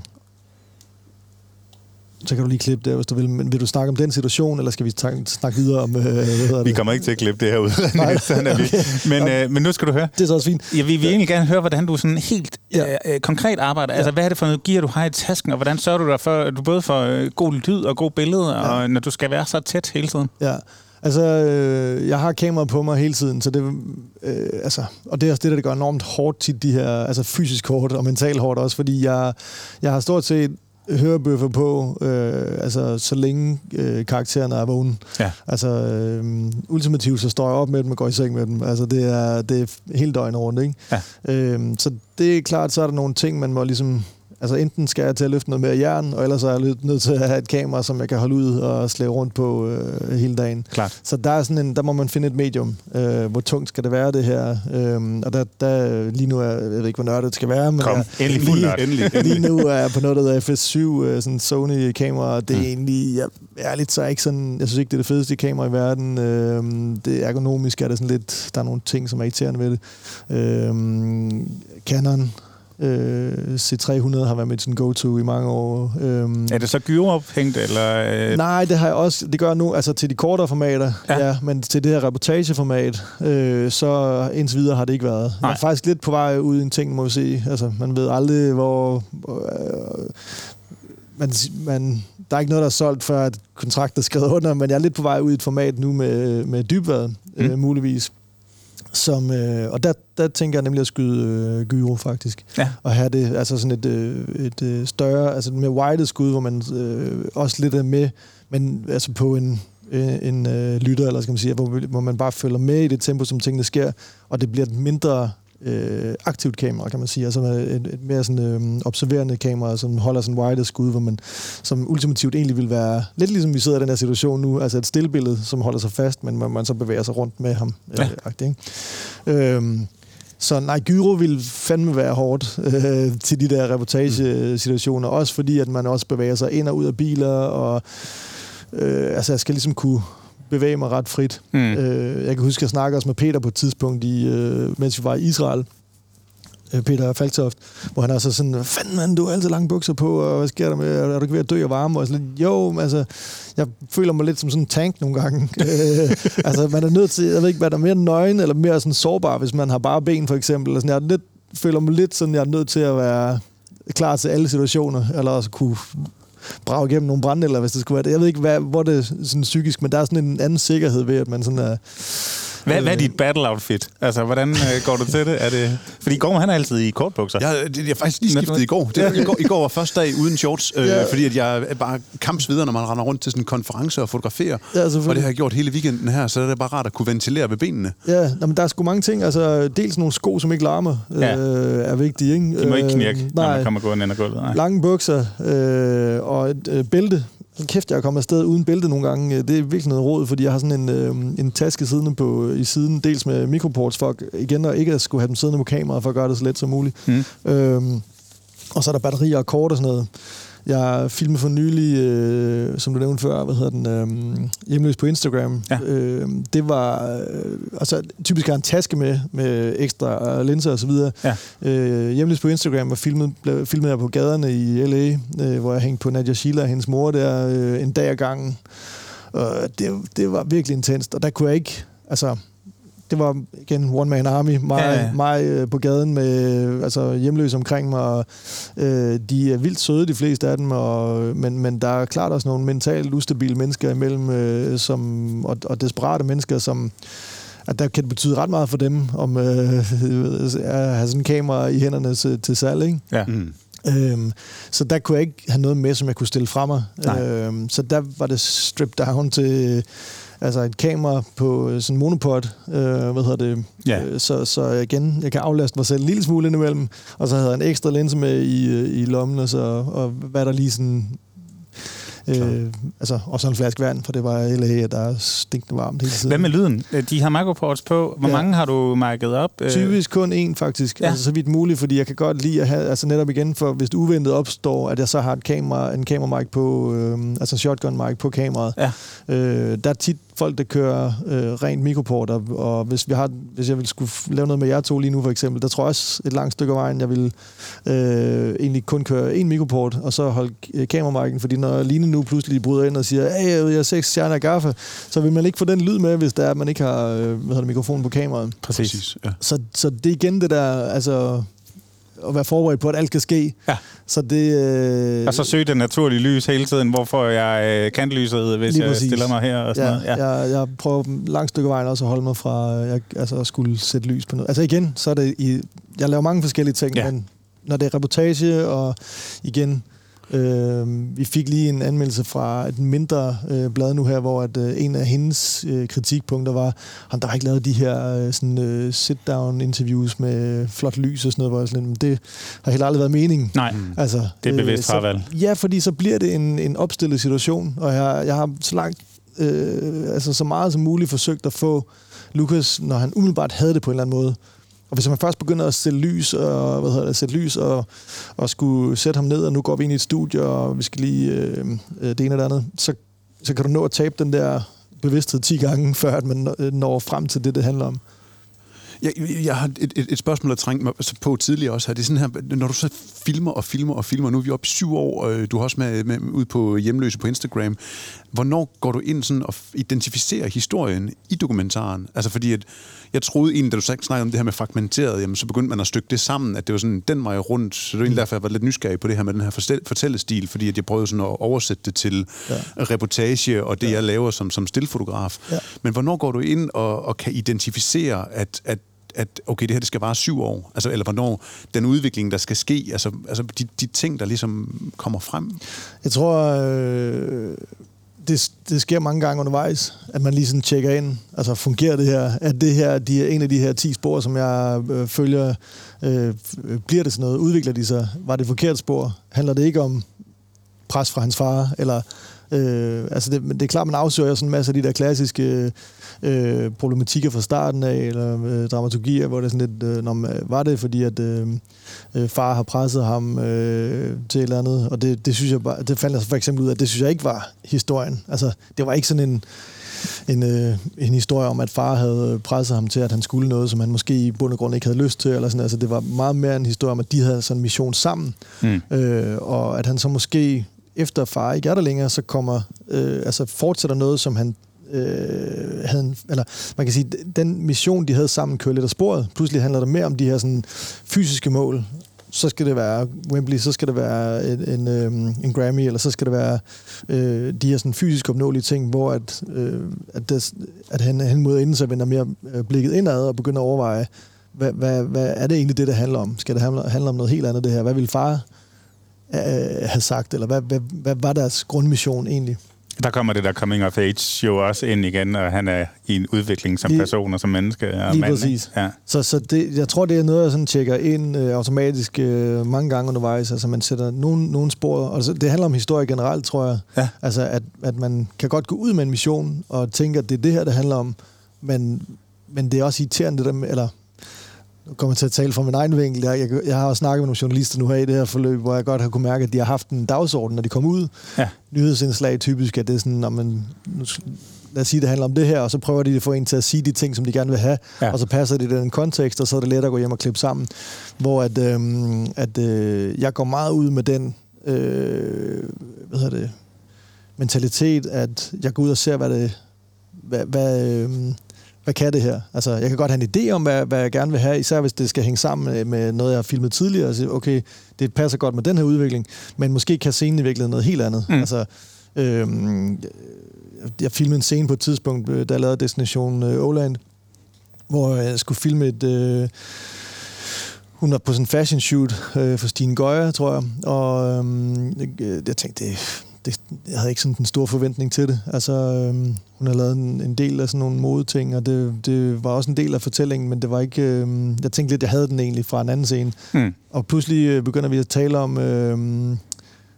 så kan du lige klippe det, hvis du vil. Men vil du snakke om den situation, eller skal vi snakke, videre om... Øh, hvad hedder Vi det? kommer ikke til at klippe det her ud. [laughs] Nej, Sådan er vi. okay. Men, øh, men nu skal du høre. Det er så også fint. Ja, vi vil egentlig gerne høre, hvordan du sådan helt Ja. ja. øh, konkret arbejder. Altså, hvad er det for noget gear, du har i tasken, og hvordan sørger du dig for, at du både får øh, god lyd og god billede, ja. og når du skal være så tæt hele tiden? Ja, altså, øh, jeg har kamera på mig hele tiden, så det, øh, altså, og det er også det, der gør enormt hårdt tit, de her, altså fysisk hårdt og mentalt hårdt også, fordi jeg, jeg har stort set hørebøffer på, øh, altså så længe øh, karaktererne er vågne. Ja. Altså, øh, ultimativt så står jeg op med dem og går i seng med dem. Altså, det er, det er helt døgnet rundt, ikke? Ja. Øh, så det er klart, så er der nogle ting, man må ligesom... Altså enten skal jeg til at løfte noget mere jern, og ellers er jeg nødt- til at have et kamera, som jeg kan holde ud og slæve rundt på øh, hele dagen. Klart. Så der, er sådan en, der må man finde et medium. Øh, hvor tungt skal det være, det her? Øh, og der, der, lige nu er, jeg ved ikke, hvor nørdet det skal være, men Kom, jeg, endelig lige, nørd. Endelig. lige nu er jeg på noget, der hedder FS7, øh, sådan Sony-kamera, og det er Mm. egentlig, jeg, ærligt så er ikke sådan, jeg synes ikke, det er det fedeste kamera i verden. Øh, det er ergonomisk, er det sådan lidt, der er nogle ting, som er irriterende ved det. Øh, Canon øh, C300 har været mit sådan go-to i mange år. Øh, Er det så gyro ophængt, eller... Øh, Nej, det har jeg også. Det gør jeg nu, altså til de kortere formater, Ja. ja, men til det her reportageformat, øh, så indtil videre har det ikke været. Jeg Nej. er faktisk lidt på vej ud i en ting, må vi se. Altså, man ved aldrig, hvor... Øh, man, man, der er ikke noget, der er solgt, før at kontrakten er skrevet under, men jeg er lidt på vej ud i et format nu med, med dybvad, mm. øh, muligvis. Som, øh, og der, der tænker jeg nemlig at skyde øh, gyro, faktisk. Ja. Og have det, altså sådan et, øh, et øh, større, altså med wide skud, hvor man øh, også lidt er med, men altså på en, øh, en øh, lytter, eller skal man sige, hvor, hvor man bare følger med i det tempo, som tingene sker, og det bliver et mindre øh, aktivt kamera, kan man sige. Altså et, et mere sådan, øh, observerende kamera, som holder sådan wide skud, hvor man som ultimativt egentlig vil være lidt ligesom vi sidder i den her situation nu, altså et stillbillede, som holder sig fast, men hvor man så bevæger sig rundt med ham. Ja. Øh, agtigt, ikke? Øhm, så nej, gyro vil fandme være hårdt øh, til de der reportagesituationer, også fordi at man også bevæger sig ind og ud af biler, og øh, altså jeg skal ligesom kunne bevæge mig ret frit. Mm. Øh, jeg kan huske, at jeg snakkede også med Peter på et tidspunkt, i, øh, mens vi var i Israel. Øh, Peter Falktoft, hvor han er så sådan, fanden mand, du har altid lange bukser på, og hvad sker der med, er du ikke ved at dø af varme? Og sådan jo, altså, jeg føler mig lidt som sådan en tank nogle gange. [laughs] øh, altså, man er nødt til, jeg ved ikke, hvad der er mere nøgen, eller mere sådan sårbar, hvis man har bare ben, for eksempel. Altså, jeg er lidt, føler mig lidt sådan, jeg er nødt til at være klar til alle situationer, eller også kunne brage igennem nogle brænde, eller hvis det skulle være det. Jeg ved ikke, hvad, hvor det er sådan psykisk, men der er sådan en anden sikkerhed ved, at man sådan er... Hvad, hvad er dit battle outfit? Altså, hvordan øh, går du til det? Er det? Fordi Gorm, han er altid i kortbukser. Jeg, det, jeg faktisk lige skiftet i går. Det, i, går i går var første dag uden shorts, øh, Ja. fordi at jeg er bare kamps videre, når man render rundt til sådan en konference og fotograferer. Ja, og det har jeg gjort hele weekenden her, så det er bare rart at kunne ventilere ved benene. Ja, nå, men der er sgu mange ting. Altså, dels nogle sko, som ikke larmer, Ja. øh, er vigtige. Ikke? De må ikke knirke, Øh, når nej, man kommer gående ind ad gulvet. Nej. lange bukser øh, og et øh, bælte. Kæft, jeg er kommet afsted uden bælte nogle gange. Det er virkelig noget råd, fordi jeg har sådan en, øh, en taske siddende på, i siden, dels med mikroports, for igen og ikke at skulle have dem siddende på kameraet, for at gøre det så let som muligt. Mm. Øhm, og så er der batterier og kort og sådan noget. Jeg filmede for nylig, øh, som du nævnte før, hvad hedder den, øh, hjemløs på Instagram. Ja. Øh, det var, øh, altså typisk har en taske med, med ekstra linser og så videre. Ja. Øh, hjemløs på Instagram var filmet, blev filmet jeg på gaderne i L.A., øh, hvor jeg hængte på Nadia Sheila og hendes mor der øh, en dag ad gangen. Og det, det var virkelig intenst, og der kunne jeg ikke, altså det var igen one man army, mig, Ja, ja, mig øh, på gaden med øh, altså hjemløse omkring mig. Og, øh, de er vildt søde, de fleste af dem, og, men, men der er klart også nogle mentalt ustabile mennesker imellem, øh, som, og, og desperate mennesker, som at der kan det betyde ret meget for dem, om øh, [laughs] at have sådan en kamera i hænderne til, til salg, ikke? Ja. Mm. Øhm, så der kunne jeg ikke have noget med, som jeg kunne stille fra mig. Nej. Øhm, så der var det stripped down til altså et kamera på sådan en monopod, øh, hvad hedder det? Ja. Øh, så, så igen, jeg kan aflaste mig selv en lille smule indimellem, og så havde jeg en ekstra linse med i, øh, i lommen, og, så, og hvad der lige sådan... Øh, altså, og så en flaske vand, for det var LA, der er stinkende varmt hele tiden. Hvad med lyden? Øh, De har microports på. Hvor Ja. mange har du market op? Øh, Typisk kun én, faktisk. Ja. Altså, så vidt muligt, fordi jeg kan godt lide at have, altså netop igen, for hvis det uventet opstår, at jeg så har et kamera, en kamera mic på, øh, altså en shotgun mic på kameraet. Ja. Øh, der er tit folk, der kører øh, rent mikroport, og, hvis, vi har, hvis jeg ville skulle lave noget med jer to lige nu for eksempel, der tror jeg også et langt stykke af vejen, jeg vil øh, egentlig kun køre en mikroport, og så holde øh, kameramic'en, fordi når Line nu pludselig bryder ind og siger, hey, jeg har seks stjerner af gaffe, så vil man ikke få den lyd med, hvis der er, at man ikke har øh, hvad hedder det, mikrofonen på kameraet. Præcis. Præcis, ja. Så, så det er igen det der, altså at være forberedt på, at alt skal ske. Ja. Så det... Øh, Og så søge det naturlige lys hele tiden. Hvor får jeg øh, kantlyset, hvis Lige jeg stiller mig her? Og sådan ja, noget. Ja. Jeg, jeg prøver langt stykke vejen også at holde mig fra jeg, altså at skulle sætte lys på noget. Altså igen, så er det i... Jeg laver mange forskellige ting, ja. men når det er reportage, og igen... Øh, vi fik lige en anmeldelse fra et mindre øh, blad nu her, hvor at, øh, en af hendes øh, kritikpunkter var, at der har ikke lavet de her øh, sådan, øh, sit-down interviews med flot lys og sådan noget, hvor jeg sådan, "Men det har heller aldrig været meningen. Nej, Altså, det er bevidst så- fravalg. Ja, fordi så bliver det en, en opstillet situation, og jeg, jeg har så langt, øh, altså så meget som muligt forsøgt at få Lukas, når han umiddelbart havde det på en eller anden måde. Og hvis man først begynder at sætte lys og, hvad hedder det, sætte lys og, og skulle sætte ham ned, og nu går vi ind i et studie, og vi skal lige øh, øh det ene eller andet, så, så kan du nå at tabe den der bevidsthed 10 gange, [laughs] før at man øh, når- frem til det, det handler om. Jeg, jeg har et, et, et spørgsmål, der trængte mig på tidligere også her. Det er sådan her, når du så filmer og filmer og filmer, nu er vi oppe i syv år, og du har også med, med ud på hjemløse på Instagram. Hvornår går du ind sådan og identificerer historien i dokumentaren? Altså fordi, at jeg troede egentlig, da du snakkede om det her med fragmenteret, jamen, så begyndte man at stykke det sammen, at det var sådan den vej rundt. Så det var egentlig derfor, jeg var lidt nysgerrig på det her med den her fortæl- fortællestil, fordi at jeg prøvede sådan at oversætte det til ja. reportage og det, ja. jeg laver som, som stillfotograf. Ja. Men hvornår går du ind og, og kan identificere, at, at at okay, det her det skal vare syv år? Altså, eller hvornår den udvikling, der skal ske, altså, altså de, de ting, der ligesom kommer frem? Jeg tror, øh, det, det sker mange gange undervejs, at man lige sådan tjekker ind. Altså, fungerer det her? Er det her de, en af de her 10 spor, som jeg øh, følger? Øh, bliver det sådan noget? Udvikler de sig? Var det forkert spor? Handler det ikke om pres fra hans far? Eller, øh, altså det, det er klart, man afsøger sådan en masse af de der klassiske øh, problematikker fra starten af, eller øh, dramaturgier, hvor det er sådan lidt, øh, når man, var det fordi, at øh, øh, far har presset ham øh, til et eller andet, og det, det synes jeg bare, det fandt jeg for eksempel ud af, at det synes jeg ikke var historien. Altså, det var ikke sådan en, en, øh, en historie om, at far havde presset ham til, at han skulle noget, som han måske i bund og grund ikke havde lyst til. Eller sådan. Altså, det var meget mere en historie om, at de havde sådan en mission sammen. Mm. Øh, og at han så måske, efter far ikke er der længere, så kommer, øh, altså fortsætter noget, som han øh, havde en, eller man kan sige, den mission, de havde sammen, kører lidt af sporet. Pludselig handler det mere om de her sådan, fysiske mål. Så skal det være Wembley, så skal det være en, en, øh, en Grammy, eller så skal det være øh, de her sådan, fysisk opnåelige ting, hvor at, øh, at, det, at han, han mod inden så vender mere øh, blikket indad og begynder at overveje, hvad, hvad, hvad er det egentlig det, det handler om? Skal det handle, handle om noget helt andet, det her? Hvad vil far øh, have sagt, eller hvad, hvad, hvad var deres grundmission egentlig? Der kommer det der coming of age jo også ind igen, og han er i en udvikling som Lige- person og som menneske. Og Lige mand, præcis. Ja. Så, så det, jeg tror, det er noget, jeg sådan tjekker ind øh, automatisk øh, mange gange undervejs. Altså, man sætter nogle, nogle spor. Altså, det handler om historie generelt, tror jeg. Ja. Altså, at, at man kan godt gå ud med en mission og tænke, at det er det her, det handler om. Men, men det er også irriterende, det der med, eller nu kommer jeg til at tale fra min egen vinkel. Jeg, jeg, jeg har også snakket med nogle journalister nu her i det her forløb, hvor jeg godt har kunne mærke, at de har haft en dagsorden, når de kom ud. Ja. Nyhedsindslag typisk, at det er sådan, når man, nu, lad os sige, det handler om det her, og så prøver de at få en til at sige de ting, som de gerne vil have, Ja. og så passer det i den kontekst, og så er det let at gå hjem og klippe sammen. Hvor at, øhm, at øh, jeg går meget ud med den øh, hvad hedder det, mentalitet, at jeg går ud og ser, hvad det, hvad, hvad, øh, hvad kan det her? Altså, jeg kan godt have en idé om, hvad, hvad jeg gerne vil have, især hvis det skal hænge sammen med, noget, jeg har filmet tidligere, og sige, okay, det passer godt med den her udvikling, men måske kan scenen i virkeligheden noget helt andet. Mm. Altså, øhm, jeg- filmede en scene på et tidspunkt, øh, da jeg lavede Destination øh, Åland, hvor jeg skulle filme et... Øh, hun var på sådan en fashion shoot øh, for Stine Gøjer, tror jeg. Og jeg, jeg tænkte, det, det, jeg havde ikke sådan en stor forventning til det. Altså, øhm, hun har lavet en, en del af sådan nogle modeting, og det, det var også en del af fortællingen, men det var ikke... Øhm, jeg tænkte lidt, jeg havde den egentlig fra en anden scene. Hmm. Og pludselig øh, begynder vi at tale om, øh,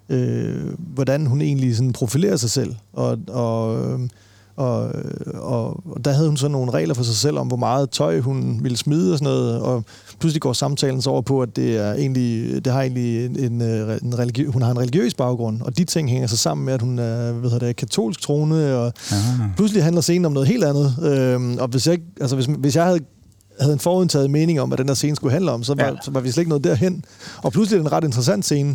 øh, hvordan hun egentlig sådan profilerer sig selv. Og, og, øh, og, og, og der havde hun så nogle regler for sig selv om, hvor meget tøj hun ville smide og sådan noget. Og pludselig går samtalen så over på, at det, er egentlig, det har egentlig en, en, øh, en religi- hun har en religiøs baggrund. Og de ting hænger så sammen med, at hun er hvad det, katolsk troende. Og Ah. pludselig handler scenen om noget helt andet. Øhm, og hvis jeg, altså hvis, hvis jeg havde havde en forudtaget mening om, hvad den der scene skulle handle om, så var, Ja. så var vi slet ikke noget derhen. Og pludselig er det en ret interessant scene.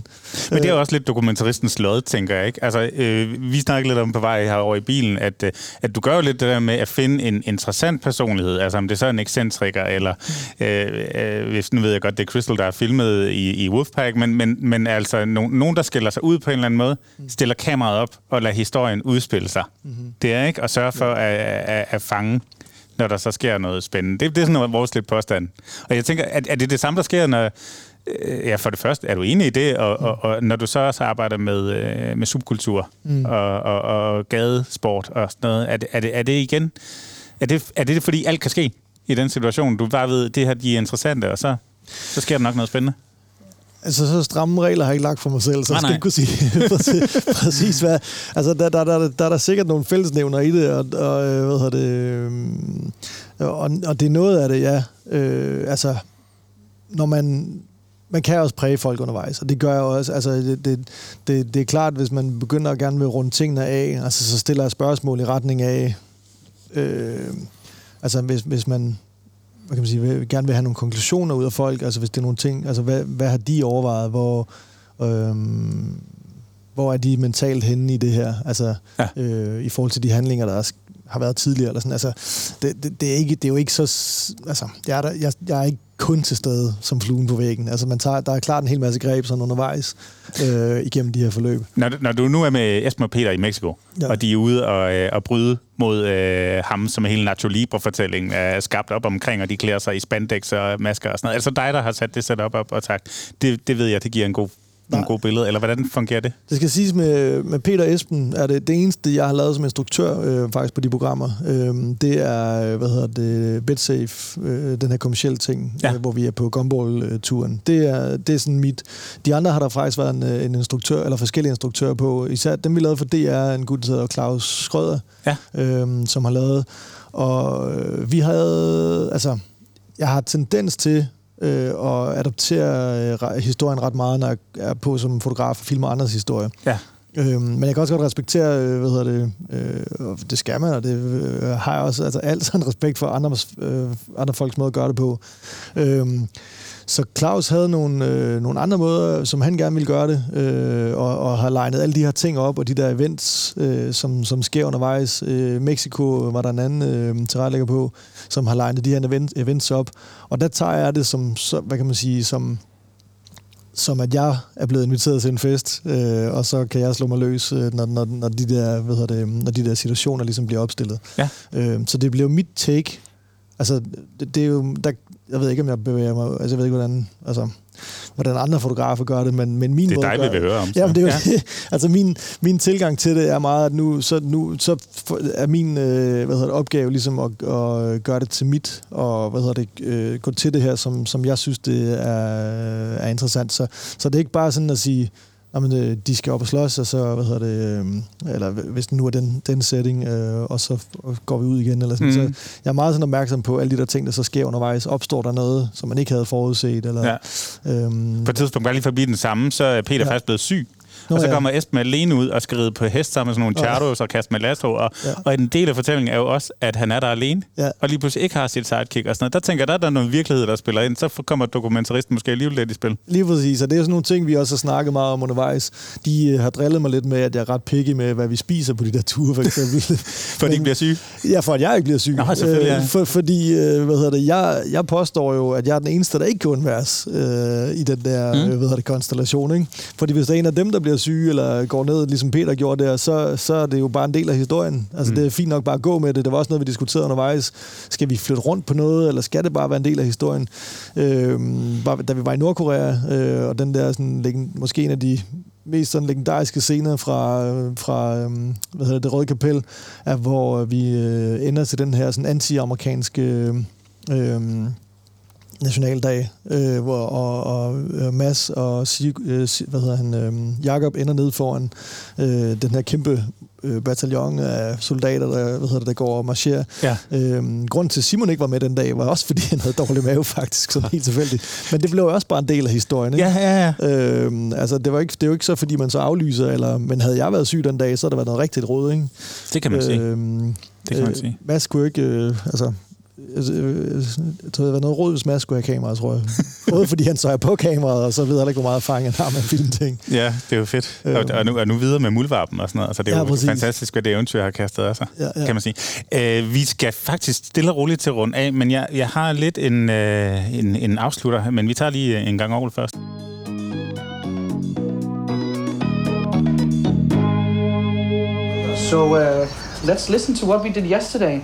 Men det er Øh, også lidt dokumentaristens lod, tænker jeg. Ikke? Altså, øh, vi snakkede lidt om på vej herover i bilen, at, øh, at du gør jo lidt det der med at finde en interessant personlighed. Altså om det så er en ekscentriker, eller øh, øh, hvis nu ved jeg godt, det er Crystal, der er filmet i, i Wolfpack, men, men, men altså no, nogen, der skiller sig ud på en eller anden måde, stiller kameraet op og lader historien udspille sig. Mm-hmm. Det er ikke at sørge for at, at, at fange når der så sker noget spændende. Det, det er sådan noget vores lidt påstand. Og jeg tænker, er, er det det samme, der sker, når... øh, Ja, for det første, er du enig i det? Og, og, og når du så også arbejder med, øh, med subkultur mm. og, og, og gadesport og sådan noget, er det, er det, er det igen... Er det, er det fordi alt kan ske i den situation? Du bare ved, det her de er interessante, og så, så sker der nok noget spændende. Altså, så stramme regler har jeg ikke lagt for mig selv, så Nej, jeg skal nej. ikke kunne sige [laughs] præcis, præcis hvad... Altså, der, der, der, der er der sikkert nogle fællesnævner i det, og, og øh, hvad hedder det... øhm, Og, og det er noget af det, ja. Øh, altså, når man... Man kan også præge folk undervejs, og det gør jeg også. Altså, det, det, det, det er klart, hvis man begynder at gerne vil runde tingene af, altså, så stiller jeg spørgsmål i retning af... Øh, altså, hvis, hvis man hvad kan man sige, vil, gerne vil have nogle konklusioner ud af folk, altså hvis det er nogle ting, altså hvad, hvad har de overvejet, hvor, øhm, hvor er de mentalt henne i det her, altså Ja. øh, i forhold til de handlinger, der er, har været tidligere, eller sådan, altså det, det, det, er ikke, det er jo ikke så, altså jeg er, der, jeg, jeg er ikke kun til stede som fluen på væggen, altså man tager, der er klart en hel masse greb sådan undervejs øh, igennem de her forløb. Når, når du nu er med Esben og Peter i Mexico, ja. Og de er ude og, øh, og bryde mod øh, ham, som hele Nacho Libre-fortællingen er skabt op omkring, og de klæder sig i spandex og masker og sådan noget. Altså dig, der har sat det setup op og sagt, det, det ved jeg, det giver en god, en Nej. god billede. Eller hvordan fungerer det? Det skal siges med, med Peter Esben, er det det eneste, jeg har lavet som instruktør øh, faktisk på de programmer. Øh, det er, øh, hvad hedder det, BetSafe, øh, den her kommercielle ting, Ja. ja. øh, hvor vi er på Gumball-turen. Det er, det er sådan mit... De andre har der faktisk været en, øh, en instruktør, eller forskellige instruktører på. Især dem, vi lavede for DR, en gut, der hedder Claus Schrøder, Ja. øh, som har lavet. Og øh, vi havde... Altså, jeg har tendens til øh, at adoptere øh, historien ret meget, når jeg er på som fotograf og filmer andres historie. Ja. Øh, men jeg kan også godt respektere, øh, hvad hedder det, øh, og det skal man, og det øh, har jeg også altså, altid en respekt for andre, øh, andre folks måde at gøre det på. Øh, så Claus havde nogle, øh, nogle andre måder, som han gerne ville gøre det, øh, og, og har legnet alle de her ting op, og de der events, øh, som, som sker undervejs. Øh, Mexico var der en anden øh, tilrettelægger på, som har legnet de her event, events op. Og der tager jeg det som, så, hvad kan man sige, som som at jeg er blevet inviteret til en fest, øh, og så kan jeg slå mig løs, øh, når, når, når, de der, hvad det, når de der situationer ligesom bliver opstillet. Ja. Øh, så det bliver mit take. Altså, det, det er jo, der, jeg ved ikke, om jeg bevæger mig, altså jeg ved ikke, hvordan, altså, hvordan andre fotografer gør det, men, men min Det er måde dig, vi vil høre om. så. Ja, men det er jo Ja. [laughs] Altså min, min tilgang til det er meget, at nu så, nu, så er min øh, hvad hedder det, opgave ligesom at, at gøre det til mit, og hvad hedder det, øh, gå til det her, som, som jeg synes, det er, er interessant. Så, så det er ikke bare sådan at sige, jamen, øh, de skal op og slås, og så, hvad hedder det, øh, eller hvis det nu er den, den setting, øh, og så går vi ud igen, eller sådan. Mm. Så jeg er meget sådan opmærksom på alle de der ting, der så sker undervejs. Opstår der noget, som man ikke havde forudset, eller... Ja. Øhm, På et tidspunkt, bare lige forbi den samme, så er Peter Ja. faktisk blevet syg. Nå, og så ja. kommer Esben alene ud og skal ride på hest sammen med sådan nogle Ja. chardos og kaste med lasso. Og, Ja. og en del af fortællingen er jo også, at han er der alene. Ja. Og lige pludselig ikke har sit sidekick og sådan noget. Der tænker jeg, der er der noget virkelighed, der spiller ind. Så kommer dokumentaristen måske alligevel lidt i spil. Lige præcis, og det er sådan nogle ting, vi også har snakket meget om undervejs. De øh, har drillet mig lidt med, at jeg er ret picky med, hvad vi spiser på de der ture, for eksempel. [laughs] For de ikke bliver syge. Ja, for at jeg ikke bliver syg. Nå, selvfølgelig, ja. Øh, for, fordi, øh, hvad hedder det, jeg, jeg påstår jo, at jeg er den eneste, der ikke kan undværes øh, i den der, mm. hvad hedder det, konstellation. Ikke? Fordi hvis der er en af dem, der bliver syge, eller går ned, ligesom Peter gjorde der, så, så er det jo bare en del af historien. Altså, Mm. det er fint nok bare at gå med det. Det var også noget, vi diskuterede undervejs. Skal vi flytte rundt på noget, eller skal det bare være en del af historien? Øh, da vi var i Nordkorea, øh, og den der, sådan, måske en af de mest sådan legendariske scener fra, øh, fra øh, hvad hedder det, det Røde Kapel, er, hvor vi øh, ender til den her sådan anti-amerikanske øh, øh, nationaldag, øh, hvor og, og øh, Mads og Sig, øh, Sig- hvad hedder han, øh, Jakob ender ned foran øh, den her kæmpe øh, bataljon af soldater, der, hvad hedder det, der går og marcherer. Ja. Øhm, grunden til, at Simon ikke var med den dag, var også, fordi han havde dårlig mave, faktisk, sådan helt tilfældigt. Men det blev jo også bare en del af historien, ikke? Ja, ja, ja. Øhm, altså, det, var ikke, det jo ikke så, fordi man så aflyser, eller, men havde jeg været syg den dag, så havde det været noget rigtigt råd, ikke? Det kan man sige. Øhm, Det kan man sige. Mads kunne ikke... Øh, altså, øh, jeg tror, det været noget råd, hvis Mads skulle have kamera, tror jeg. [laughs] Både fordi han så er på kameraet, og så ved jeg heller ikke, hvor meget erfaring han har med at filme ting. Ja, det er jo fedt. Øhm. Og, og, nu, og nu videre med muldvarpen og sådan noget. Så det er Ja, jo præcis. fantastisk, hvad det eventyr har kastet af sig, Ja, ja. kan man sige. Øh, vi skal faktisk stille og roligt til rundt af, men jeg, jeg har lidt en, øh, en, en afslutter, men vi tager lige en gang over først. So uh, let's listen to what we did yesterday.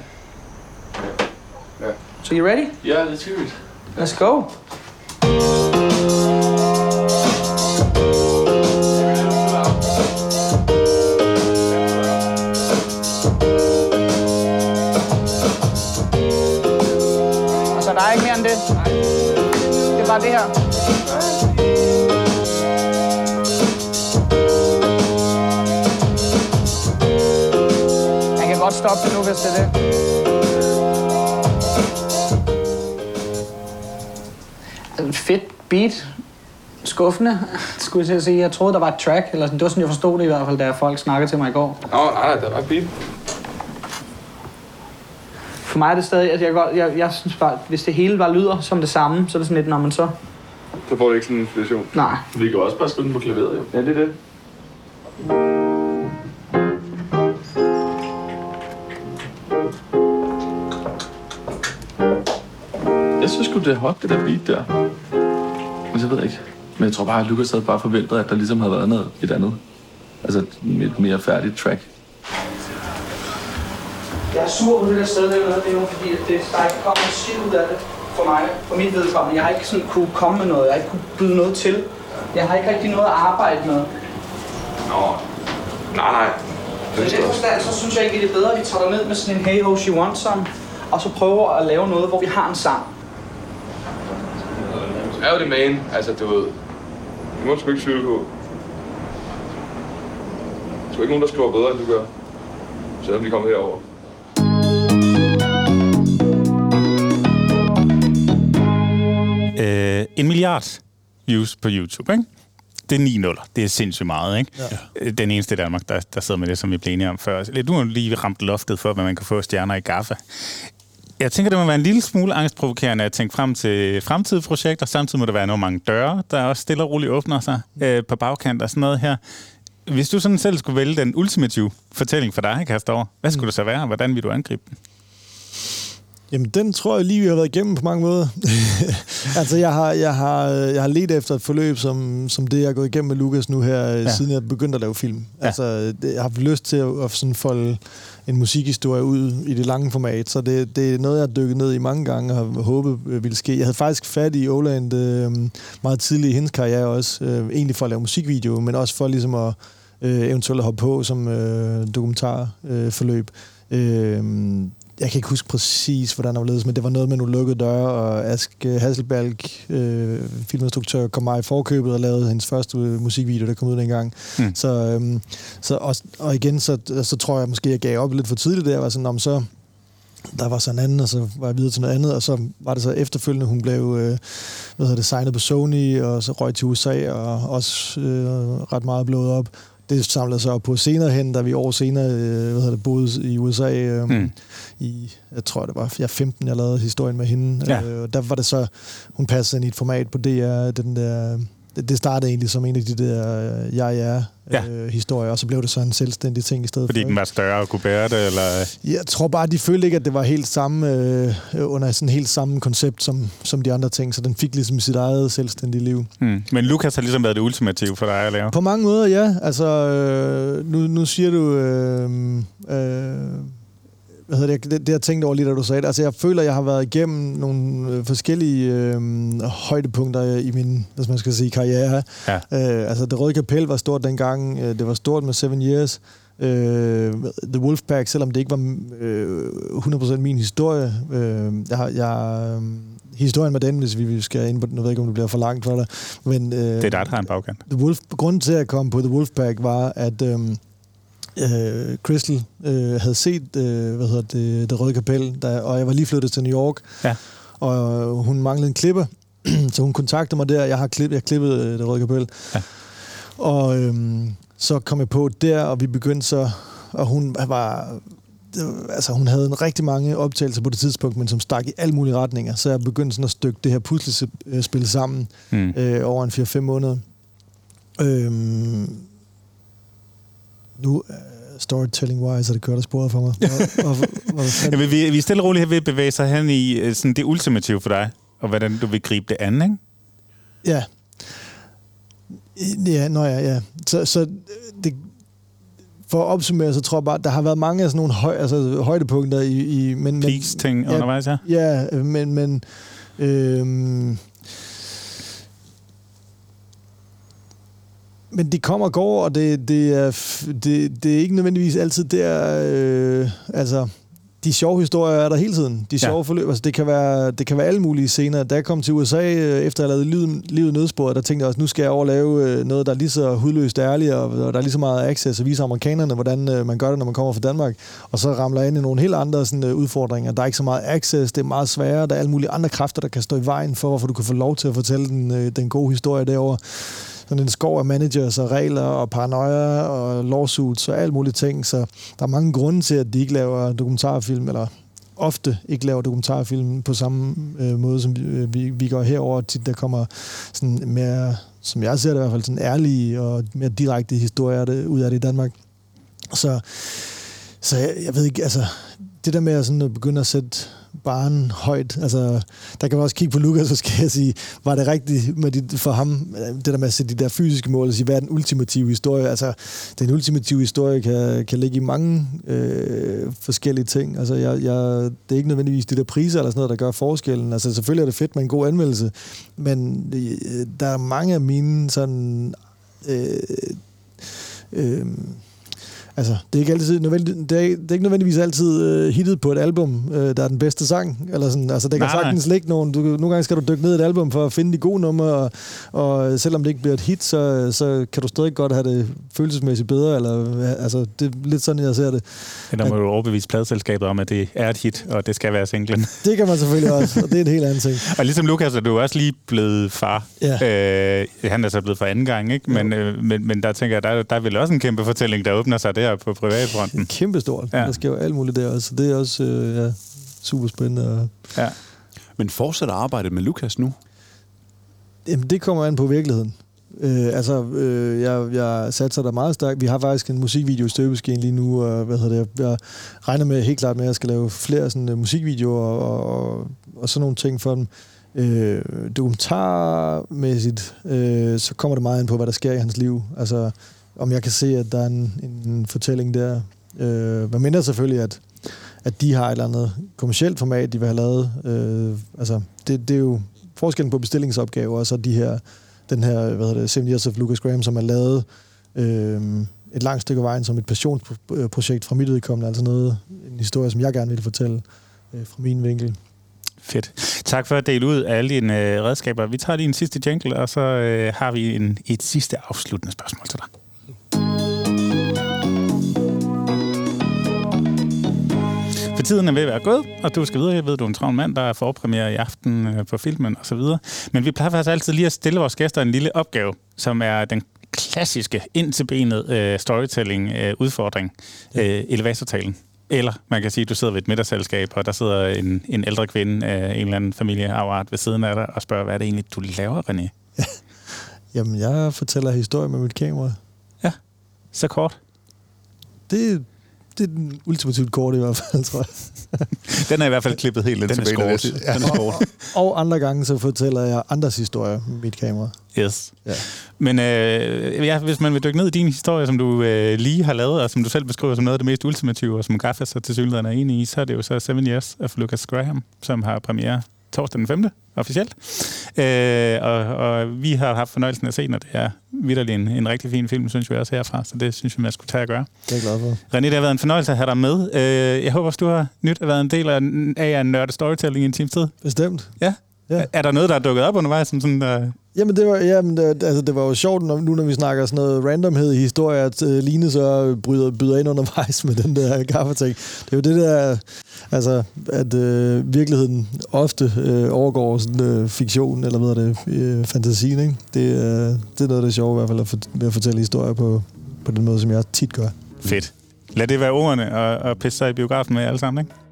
So you ready? Yeah, let's hear it. Let's go. Altså, der er ikke mere end det. Det er bare det her. Jeg kan godt stoppe det nu, hvis det er det. Beat. Skuffende, skulle jeg til at sige. Jeg troede, der var et track, eller sådan. det var sådan, jeg forstod det i hvert fald, da folk snakkede til mig i går. Nå, nej, nej, der var beat. For mig er det stadig, altså jeg, godt, jeg, jeg synes bare, hvis det hele bare lyder som det samme, så er det sådan lidt, når man så... Så får du ikke sådan en inspiration. Nej. Vi kan også bare spille den på klaveret, jo. Ja, det er det. Jeg synes sgu, det er hot, det der beat der. Men så ved jeg ikke. Men jeg tror bare, at Lukas havde bare forventet, at der ligesom havde været noget, et andet. Altså et et mere færdigt track. Jeg er sur på det der sted, der det er jo fordi, at det, der ikke kommer shit ud af det for mig, for mit vedkommende. Jeg har ikke sådan kunne komme med noget, jeg har ikke kunne byde noget til. Jeg har ikke rigtig noget at arbejde med. Nå, nej, nej. Så i den forstand, så synes jeg egentlig, det er bedre, at vi tager ned med sådan en Hey Ho She Want Some, og så prøver at lave noget, hvor vi har en sang. Er jo det main, altså du ved. Det må du sgu ikke tvivle på. Der er ikke nogen, der skriver bedre, end du gør. Selvom de kommer herover. Øh, en milliard views på YouTube, ikke? Det er 9-0. Det er sindssygt meget, ikke? Ja. Den eneste i Danmark, der, der sidder med det, som vi blev enige om før. Du har lige ramt loftet for, hvad man kan få stjerner i gaffa. Jeg tænker, det må være en lille smule angstprovokerende at tænke frem til fremtidige projekter. Samtidig må der være nogle mange døre, der også stille og roligt åbner sig øh, på bagkant og sådan noget her. Hvis du sådan selv skulle vælge den ultimative fortælling for dig, Kastor, hvad skulle det så være, og hvordan vil du angribe den? Jamen, den tror jeg lige, vi har været igennem på mange måder. [laughs] altså, jeg har, jeg, har, jeg har let efter et forløb, som, som det, jeg har gået igennem med Lukas nu her, ja. siden jeg begyndte at lave film. Ja. Altså, det, jeg har haft lyst til at, at sådan folde en musikhistorie ud i det lange format, så det, det er noget, jeg har dykket ned i mange gange og håbet øh, ville ske. Jeg havde faktisk fat i Oland øh, meget tidligt i hendes karriere også, øh, egentlig for at lave musikvideo, men også for ligesom at øh, eventuelt at hoppe på som øh, dokumentarforløb. Øh, forløb. øh, jeg kan ikke huske præcis, hvordan det var men det var noget med nogle lukkede døre, og Ask Hasselbalg, øh, filminstruktør, kom mig i forkøbet og lavede hendes første øh, musikvideo, der kom ud dengang. Mm. Så, øhm, så og, og igen, så, så tror jeg måske, jeg gav op lidt for tidligt der. Var sådan, om så der var så en anden, og så var jeg videre til noget andet, og så var det så efterfølgende, hun blev øh, hvad det, signet på Sony, og så røg til USA, og også øh, ret meget blået op det samlede sig op på senere hen, da vi år senere øh, hvad hedder det, boede i USA. Øh, mm. i, jeg tror, det var jeg 15, jeg lavede historien med hende. Ja. Øh, og der var det så, hun passede ind i et format på DR, den der det startede egentlig som en af de der øh, jeg er ja. øh, og så blev det så en selvstændig ting i stedet Fordi for. den var større og kunne bære det, eller? Jeg tror bare, de følte ikke, at det var helt samme, øh, under sådan helt samme koncept som, som de andre ting, så den fik ligesom sit eget selvstændige liv. Hmm. Men Lukas har ligesom været det ultimative for dig at lave? På mange måder, ja. Altså, øh, nu, nu siger du... Øh, øh, hvad hedder det, det, det jeg tænkte over lige, da du sagde det. Altså, jeg føler, jeg har været igennem nogle øh, forskellige øh, højdepunkter i min, hvad man skal sige, karriere. Ja. Øh, altså, det røde kapel var stort dengang. Øh, det var stort med Seven Years. Øh, The Wolfpack, selvom det ikke var øh, 100% min historie. Øh, jeg har... Jeg, øh, historien med den, hvis vi skal ind på den. Jeg ved ikke, om det bliver for langt for dig. Men, øh, det er dig, der har en bagkant. The Wolf, grunden til at komme på The Wolfpack var, at... Øh, øh, Crystal øh, havde set øh, hvad hedder det, det røde kapel, der, og jeg var lige flyttet til New York, ja. og hun manglede en klipper, [clears throat] så hun kontaktede mig der. Jeg har klippet, jeg klippet øh, det røde kapel. Ja. Og øh, så kom jeg på der, og vi begyndte så, og hun var altså hun havde en rigtig mange optagelser på det tidspunkt, men som stak i alle mulige retninger. Så jeg begyndte sådan at stykke det her puslespil sammen mm. øh, over en 4-5 måneder. Øhm, nu uh, storytelling-wise er det kørt af sporet for mig. Hvor, hvor, hvor ja, vi, vi er stille og roligt her ved at bevæge sig hen i øh, sådan det ultimative for dig, og hvordan du vil gribe det an, ikke? Ja. Ja, nå ja, ja. Så, så det, for at opsummere, så tror jeg bare, der har været mange af sådan nogle høj, altså, højdepunkter i... i men, Peaks-ting ja, undervejs, ja? Ja, men... men øhm, Men de kommer og går, og det, det, er, det, det er ikke nødvendigvis altid der... Øh, altså, de sjove historier er der hele tiden. De sjove ja. forløb, altså det kan, være, det kan være alle mulige scener. Da jeg kom til USA, øh, efter jeg lavede livet, livet nødspor, der tænkte jeg også, nu skal jeg overlave øh, noget, der er lige så hudløst ærligt, og der er lige så meget access og vise amerikanerne, hvordan øh, man gør det, når man kommer fra Danmark. Og så ramler jeg ind i nogle helt andre sådan, udfordringer. Der er ikke så meget access, det er meget sværere. Der er alle mulige andre kræfter, der kan stå i vejen for, hvorfor du kan få lov til at fortælle den, den gode historie derovre sådan en skov af managers og regler og paranoia og lawsuits og alt muligt ting. Så der er mange grunde til, at de ikke laver dokumentarfilm, eller ofte ikke laver dokumentarfilm på samme øh, måde, som øh, vi, vi gør herover. Tit der kommer sådan mere, som jeg ser det i hvert fald, sådan ærlige og mere direkte historier det, ud af det i Danmark. Så, så jeg, jeg ved ikke, altså det der med at, sådan at begynde at sætte barn højt. Altså, der kan man også kigge på Lukas, så skal jeg sige, var det rigtigt med de, for ham, det der med at sætte de der fysiske mål, og sige, hvad er den ultimative historie? Altså, den ultimative historie kan, kan ligge i mange øh, forskellige ting. Altså, jeg, jeg, det er ikke nødvendigvis de der priser eller sådan noget, der gør forskellen. Altså, selvfølgelig er det fedt med en god anmeldelse, men øh, der er mange af mine sådan... Øh, øh, Altså, det er ikke altid nødvendigt, det er, det er ikke nødvendigvis altid uh, hittet på et album, uh, der er den bedste sang. Eller sådan. Altså, det kan Nej, sagtens ligge nogen. Du, nogle gange skal du dykke ned i et album for at finde de gode numre, og, og selvom det ikke bliver et hit, så, så kan du stadig godt have det følelsesmæssigt bedre. Eller, altså, det er lidt sådan, jeg ser det. Der må du overbevise pladeselskabet om, at det er et hit, og det skal være singlen. [laughs] Det kan man selvfølgelig også, og det er en helt anden ting. [laughs] Og ligesom Lukas er du også lige blevet far. Ja. Øh, han er så blevet for anden gang, ikke? Men, øh, men, men der tænker jeg, der, der er vel også en kæmpe fortælling, der åbner sig der på privatfronten. Kæmpestort. Ja. Der sker jo alt muligt der også. Det er også øh, ja, super spændende. Ja. Men fortsætter arbejdet med Lukas nu? Jamen, det kommer an på virkeligheden. Øh, altså, øh, jeg, jeg satser der meget stærkt. Vi har faktisk en musikvideo i støbeskeen lige nu, og hvad hedder det, jeg regner med helt klart med, at jeg skal lave flere sådan, uh, musikvideoer og, og, og sådan nogle ting for dem. Øh, dokumentarmæssigt, øh, så kommer det meget ind på, hvad der sker i hans liv. Altså, om jeg kan se, at der er en, en fortælling der. Øh, hvad mindre selvfølgelig, at, at de har et eller andet kommersielt format, de vil have lavet. Øh, altså, det, det er jo forskellen på bestillingsopgaver, og så de her, den her, hvad hedder det, Seven Years of Lucas Graham, som er lavet øh, et langt stykke vejen som et passionsprojekt fra mit udkommende, altså noget, en historie, som jeg gerne vil fortælle øh, fra min vinkel. Fedt. Tak for at dele ud af alle dine øh, redskaber. Vi tager lige en sidste jingle, og så øh, har vi en, et sidste afsluttende spørgsmål til dig. For tiden er ved at være gået, og du skal videre. Jeg ved, du er en travl mand, der er forpremiere i aften øh, på filmen og så videre. Men vi plejer faktisk altid lige at stille vores gæster en lille opgave, som er den klassiske ind til benet øh, storytelling øh, udfordring, øh, elevatortalen. Eller man kan sige, at du sidder ved et middagsselskab, og der sidder en, en ældre kvinde af en eller anden familieafart ved siden af dig og spørger, hvad er det egentlig, du laver, René? Jamen, jeg fortæller historie med mit kamera. Ja, så kort. Det, det er den ultimativt kort i hvert fald, tror jeg. [laughs] Den er i hvert fald klippet helt ind Den til er. Den er skåret. [laughs] Og andre gange, så fortæller jeg andres historier med mit kamera. Yes. Ja. Men øh, ja, hvis man vil dykke ned i din historie, som du øh, lige har lavet, og som du selv beskriver som noget af det mest ultimative, og som Gaffa så til synligheden er enig i, så er det jo så Seven Years of Lucas Graham, som har premiere torsdag den 5. officielt. Øh, og, og vi har haft fornøjelsen af at se og det er vidderlig en, en rigtig fin film, synes vi også herfra, så det synes vi, man skulle tage at gøre. Det er glad for. René, det har været en fornøjelse at have dig med. Øh, jeg håber også, du har nyt at været en del af, af en nørde storytelling i en times tid. Bestemt. Ja. Ja. Er der noget, der er dukket op undervejs? Som sådan, der... Jamen, det var, jamen det, altså, det var jo sjovt, når, nu når vi snakker sådan noget randomhed i historier, at uh, Line så bryder, byder ind undervejs med den der [laughs] kaffeting. Det er jo det der, altså, at uh, virkeligheden ofte uh, overgår sådan uh, fiktion, eller hvad er det, uh, fantasien, ikke? Det, uh, det er noget af det sjove i hvert fald, at, for, ved at fortælle historier på, på den måde, som jeg tit gør. Fedt. Lad det være ordene, og, og pisse sig i biografen med alle sammen, ikke?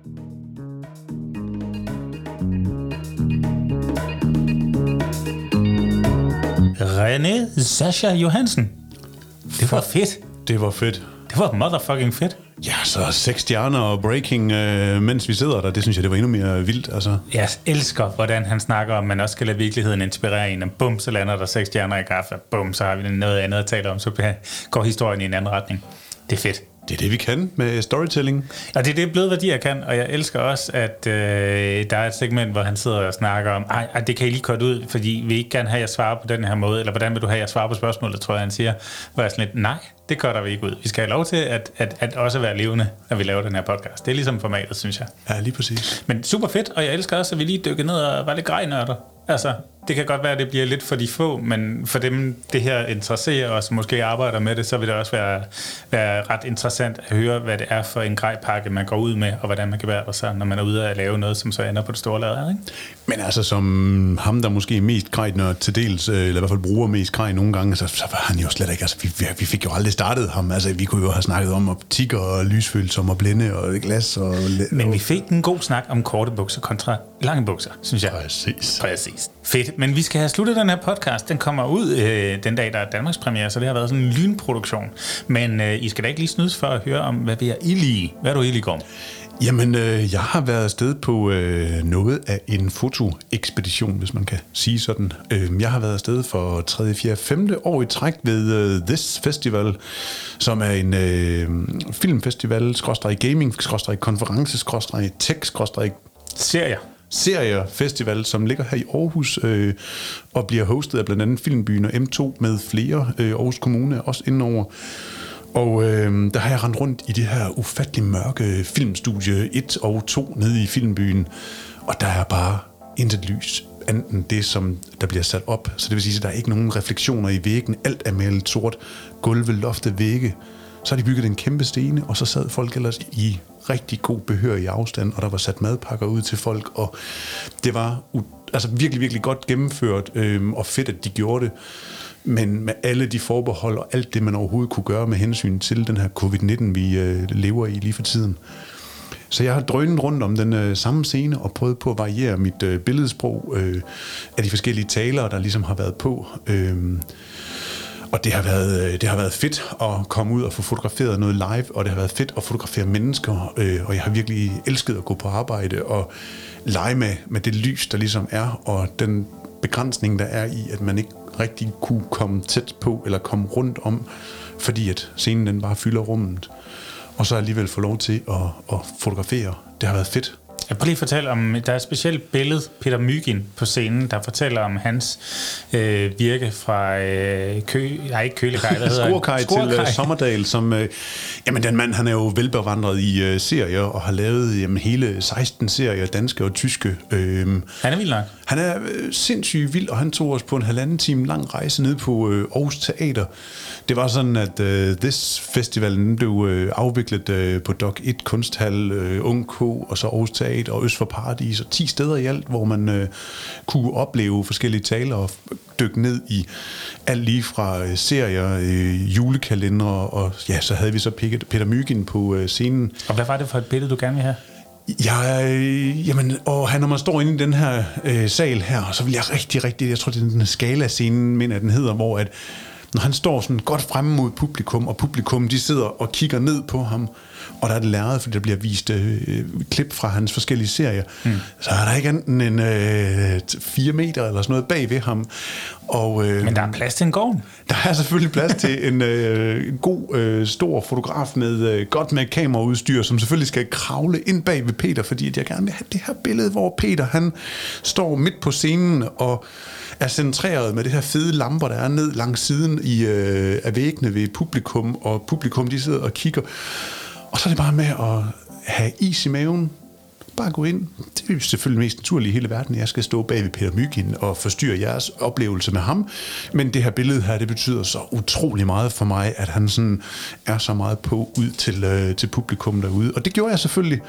René Sasha Johansen. Det var fedt. Det var fedt. Det var motherfucking fedt. Ja, så seks stjerner og breaking, øh, mens vi sidder der, det synes jeg, det var endnu mere vildt. Altså. Jeg elsker, hvordan han snakker om, man også skal lade virkeligheden inspirere en. Og bum, så lander der seks stjerner i kaffe. Bum, så har vi noget andet at tale om. Så går historien i en anden retning. Det er fedt. Det er det, vi kan med storytelling. Og det er det bløde værdi, jeg kan, og jeg elsker også, at øh, der er et segment, hvor han sidder og snakker om, ej, det kan I lige korte ud, fordi vi ikke gerne have, at jeg svarer på den her måde, eller hvordan vil du have, at jeg svarer på spørgsmålet, tror jeg, han siger. Hvor jeg sådan lidt, nej, det korter vi ikke ud. Vi skal have lov til at, at, at også være levende, når vi laver den her podcast. Det er ligesom formatet, synes jeg. Ja, lige præcis. Men super fedt, og jeg elsker også, at vi lige dykker ned og var lidt grejnørder. Altså, det kan godt være, at det bliver lidt for de få, men for dem, det her interesserer os, som måske arbejder med det, så vil det også være, være ret interessant at høre, hvad det er for en grejpakke, man går ud med, og hvordan man kan være sig, når man er ude at lave noget, som så ender på det store lader, ikke? Men altså, som ham, der måske er mest grejtnør til dels, øh, eller i hvert fald bruger mest grej nogle gange, så, så var han jo slet ikke, altså vi, vi- vi fik jo aldrig startet ham. Altså, vi kunne jo have snakket om optikker og lysfølsom og blinde og glas og... Men vi fik en god snak om korte bukser kontra lange bukser, synes jeg. Præcis. Præcis. Fedt. Men vi skal have sluttet den her podcast. Den kommer ud øh, den dag, der er Danmarks premiere, så det har været sådan en lynproduktion. Men øh, I skal da ikke lige snydes for at høre om, hvad vi er i lige. Hvad er du i lige, Gorm? Jamen, øh, jeg har været afsted på øh, noget af en fotoekspedition, hvis man kan sige sådan. Øh, jeg har været afsted for 3., 4., 5. år i træk ved øh, This Festival, som er en øh, filmfestival, skråstrej gaming, skråstrej konference, skråstrej tech, skråstrej Serier seriefestival, som ligger her i Aarhus øh, og bliver hostet af blandt andet Filmbyen og M2 med flere. Øh, Aarhus Kommune også indover. Og øh, der har jeg rendt rundt i det her ufattelig mørke øh, filmstudie 1 og 2 nede i filmbyen. Og der er bare intet lys, enten det, som der bliver sat op. Så det vil sige, at der er ikke nogen refleksioner i væggen. Alt er malet sort. Gulve, lofte, vægge. Så har de bygget en kæmpe stene, og så sad folk ellers i rigtig god behør i afstand, og der var sat madpakker ud til folk, og det var u- altså virkelig, virkelig godt gennemført, øh, og fedt, at de gjorde det. Men med alle de forbehold og alt det, man overhovedet kunne gøre med hensyn til den her covid-19, vi øh, lever i lige for tiden. Så jeg har drønet rundt om den øh, samme scene og prøvet på at variere mit øh, billedsprog øh, af de forskellige talere, der ligesom har været på. Øh, og det har, været, øh, det har været fedt at komme ud og få fotograferet noget live, og det har været fedt at fotografere mennesker, øh, og jeg har virkelig elsket at gå på arbejde og lege med, med det lys, der ligesom er, og den begrænsning, der er i, at man ikke rigtig kunne komme tæt på eller komme rundt om, fordi at scenen den bare fylder rummet. Og så alligevel få lov til at, at fotografere. Det har været fedt. Jeg prøver lige at fortælle om, der er et specielt billede, Peter Mygin på scenen, der fortæller om hans øh, virke fra øh, kø, nej, ikke Kølekaj, hvad hedder Skorkaj til uh, Sommerdal, som, uh, jamen den mand, han er jo velbevandret i uh, serier, og har lavet jamen, hele 16 serier, danske og tyske. Uh, han er vild nok. Han er øh, sindssygt vild, og han tog os på en halvanden time lang rejse ned på øh, Aarhus Teater. Det var sådan, at øh, This Festivalen blev øh, afviklet øh, på Dok 1 Kunsthal, øh, Ung K, og så Aarhus Teater og Øst for Paradis, og 10 steder i alt, hvor man øh, kunne opleve forskellige taler og dykke ned i alt lige fra øh, serier, øh, julekalendere, og ja, så havde vi så Peter Myggen på øh, scenen. Og hvad var det for et billede, du gerne ville have? Ja, jamen, og han, når man står inde i den her øh, sal her, så vil jeg rigtig, rigtig, jeg tror, det er den skala-scenen, mener den hedder, hvor at, når han står sådan godt fremme mod publikum, og publikum, de sidder og kigger ned på ham, og der er det læret, fordi der bliver vist øh, klip fra hans forskellige serier, mm. så er der ikke enten en øh, 4 meter eller sådan noget bag ved ham. Og, øh, Men der er plads til en gård. Der er selvfølgelig plads til en øh, god, øh, stor fotograf med øh, godt med kameraudstyr, som selvfølgelig skal kravle ind bag ved Peter, fordi at jeg gerne vil have det her billede, hvor Peter han står midt på scenen og er centreret med det her fede lamper, der er ned langs siden i, øh, af væggene ved publikum, og publikum de sidder og kigger. Og så er det bare med at have is i maven, bare gå ind. Det er jo selvfølgelig mest naturligt i hele verden. Jeg skal stå bag ved Peter Mygin og forstyrre jeres oplevelse med ham. Men det her billede her, det betyder så utrolig meget for mig, at han sådan er så meget på ud til, øh, til publikum derude. Og det gjorde jeg selvfølgelig.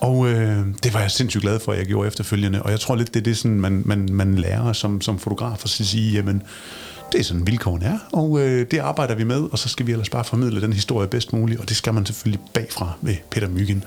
Og øh, det var jeg sindssygt glad for, at jeg gjorde efterfølgende. Og jeg tror lidt, det er det, sådan, man, man, man lærer som, som fotograf at sige, jamen, det er sådan vilkårene er, og øh, det arbejder vi med, og så skal vi ellers bare formidle den historie bedst muligt, og det skal man selvfølgelig bagfra med Peter Myggen.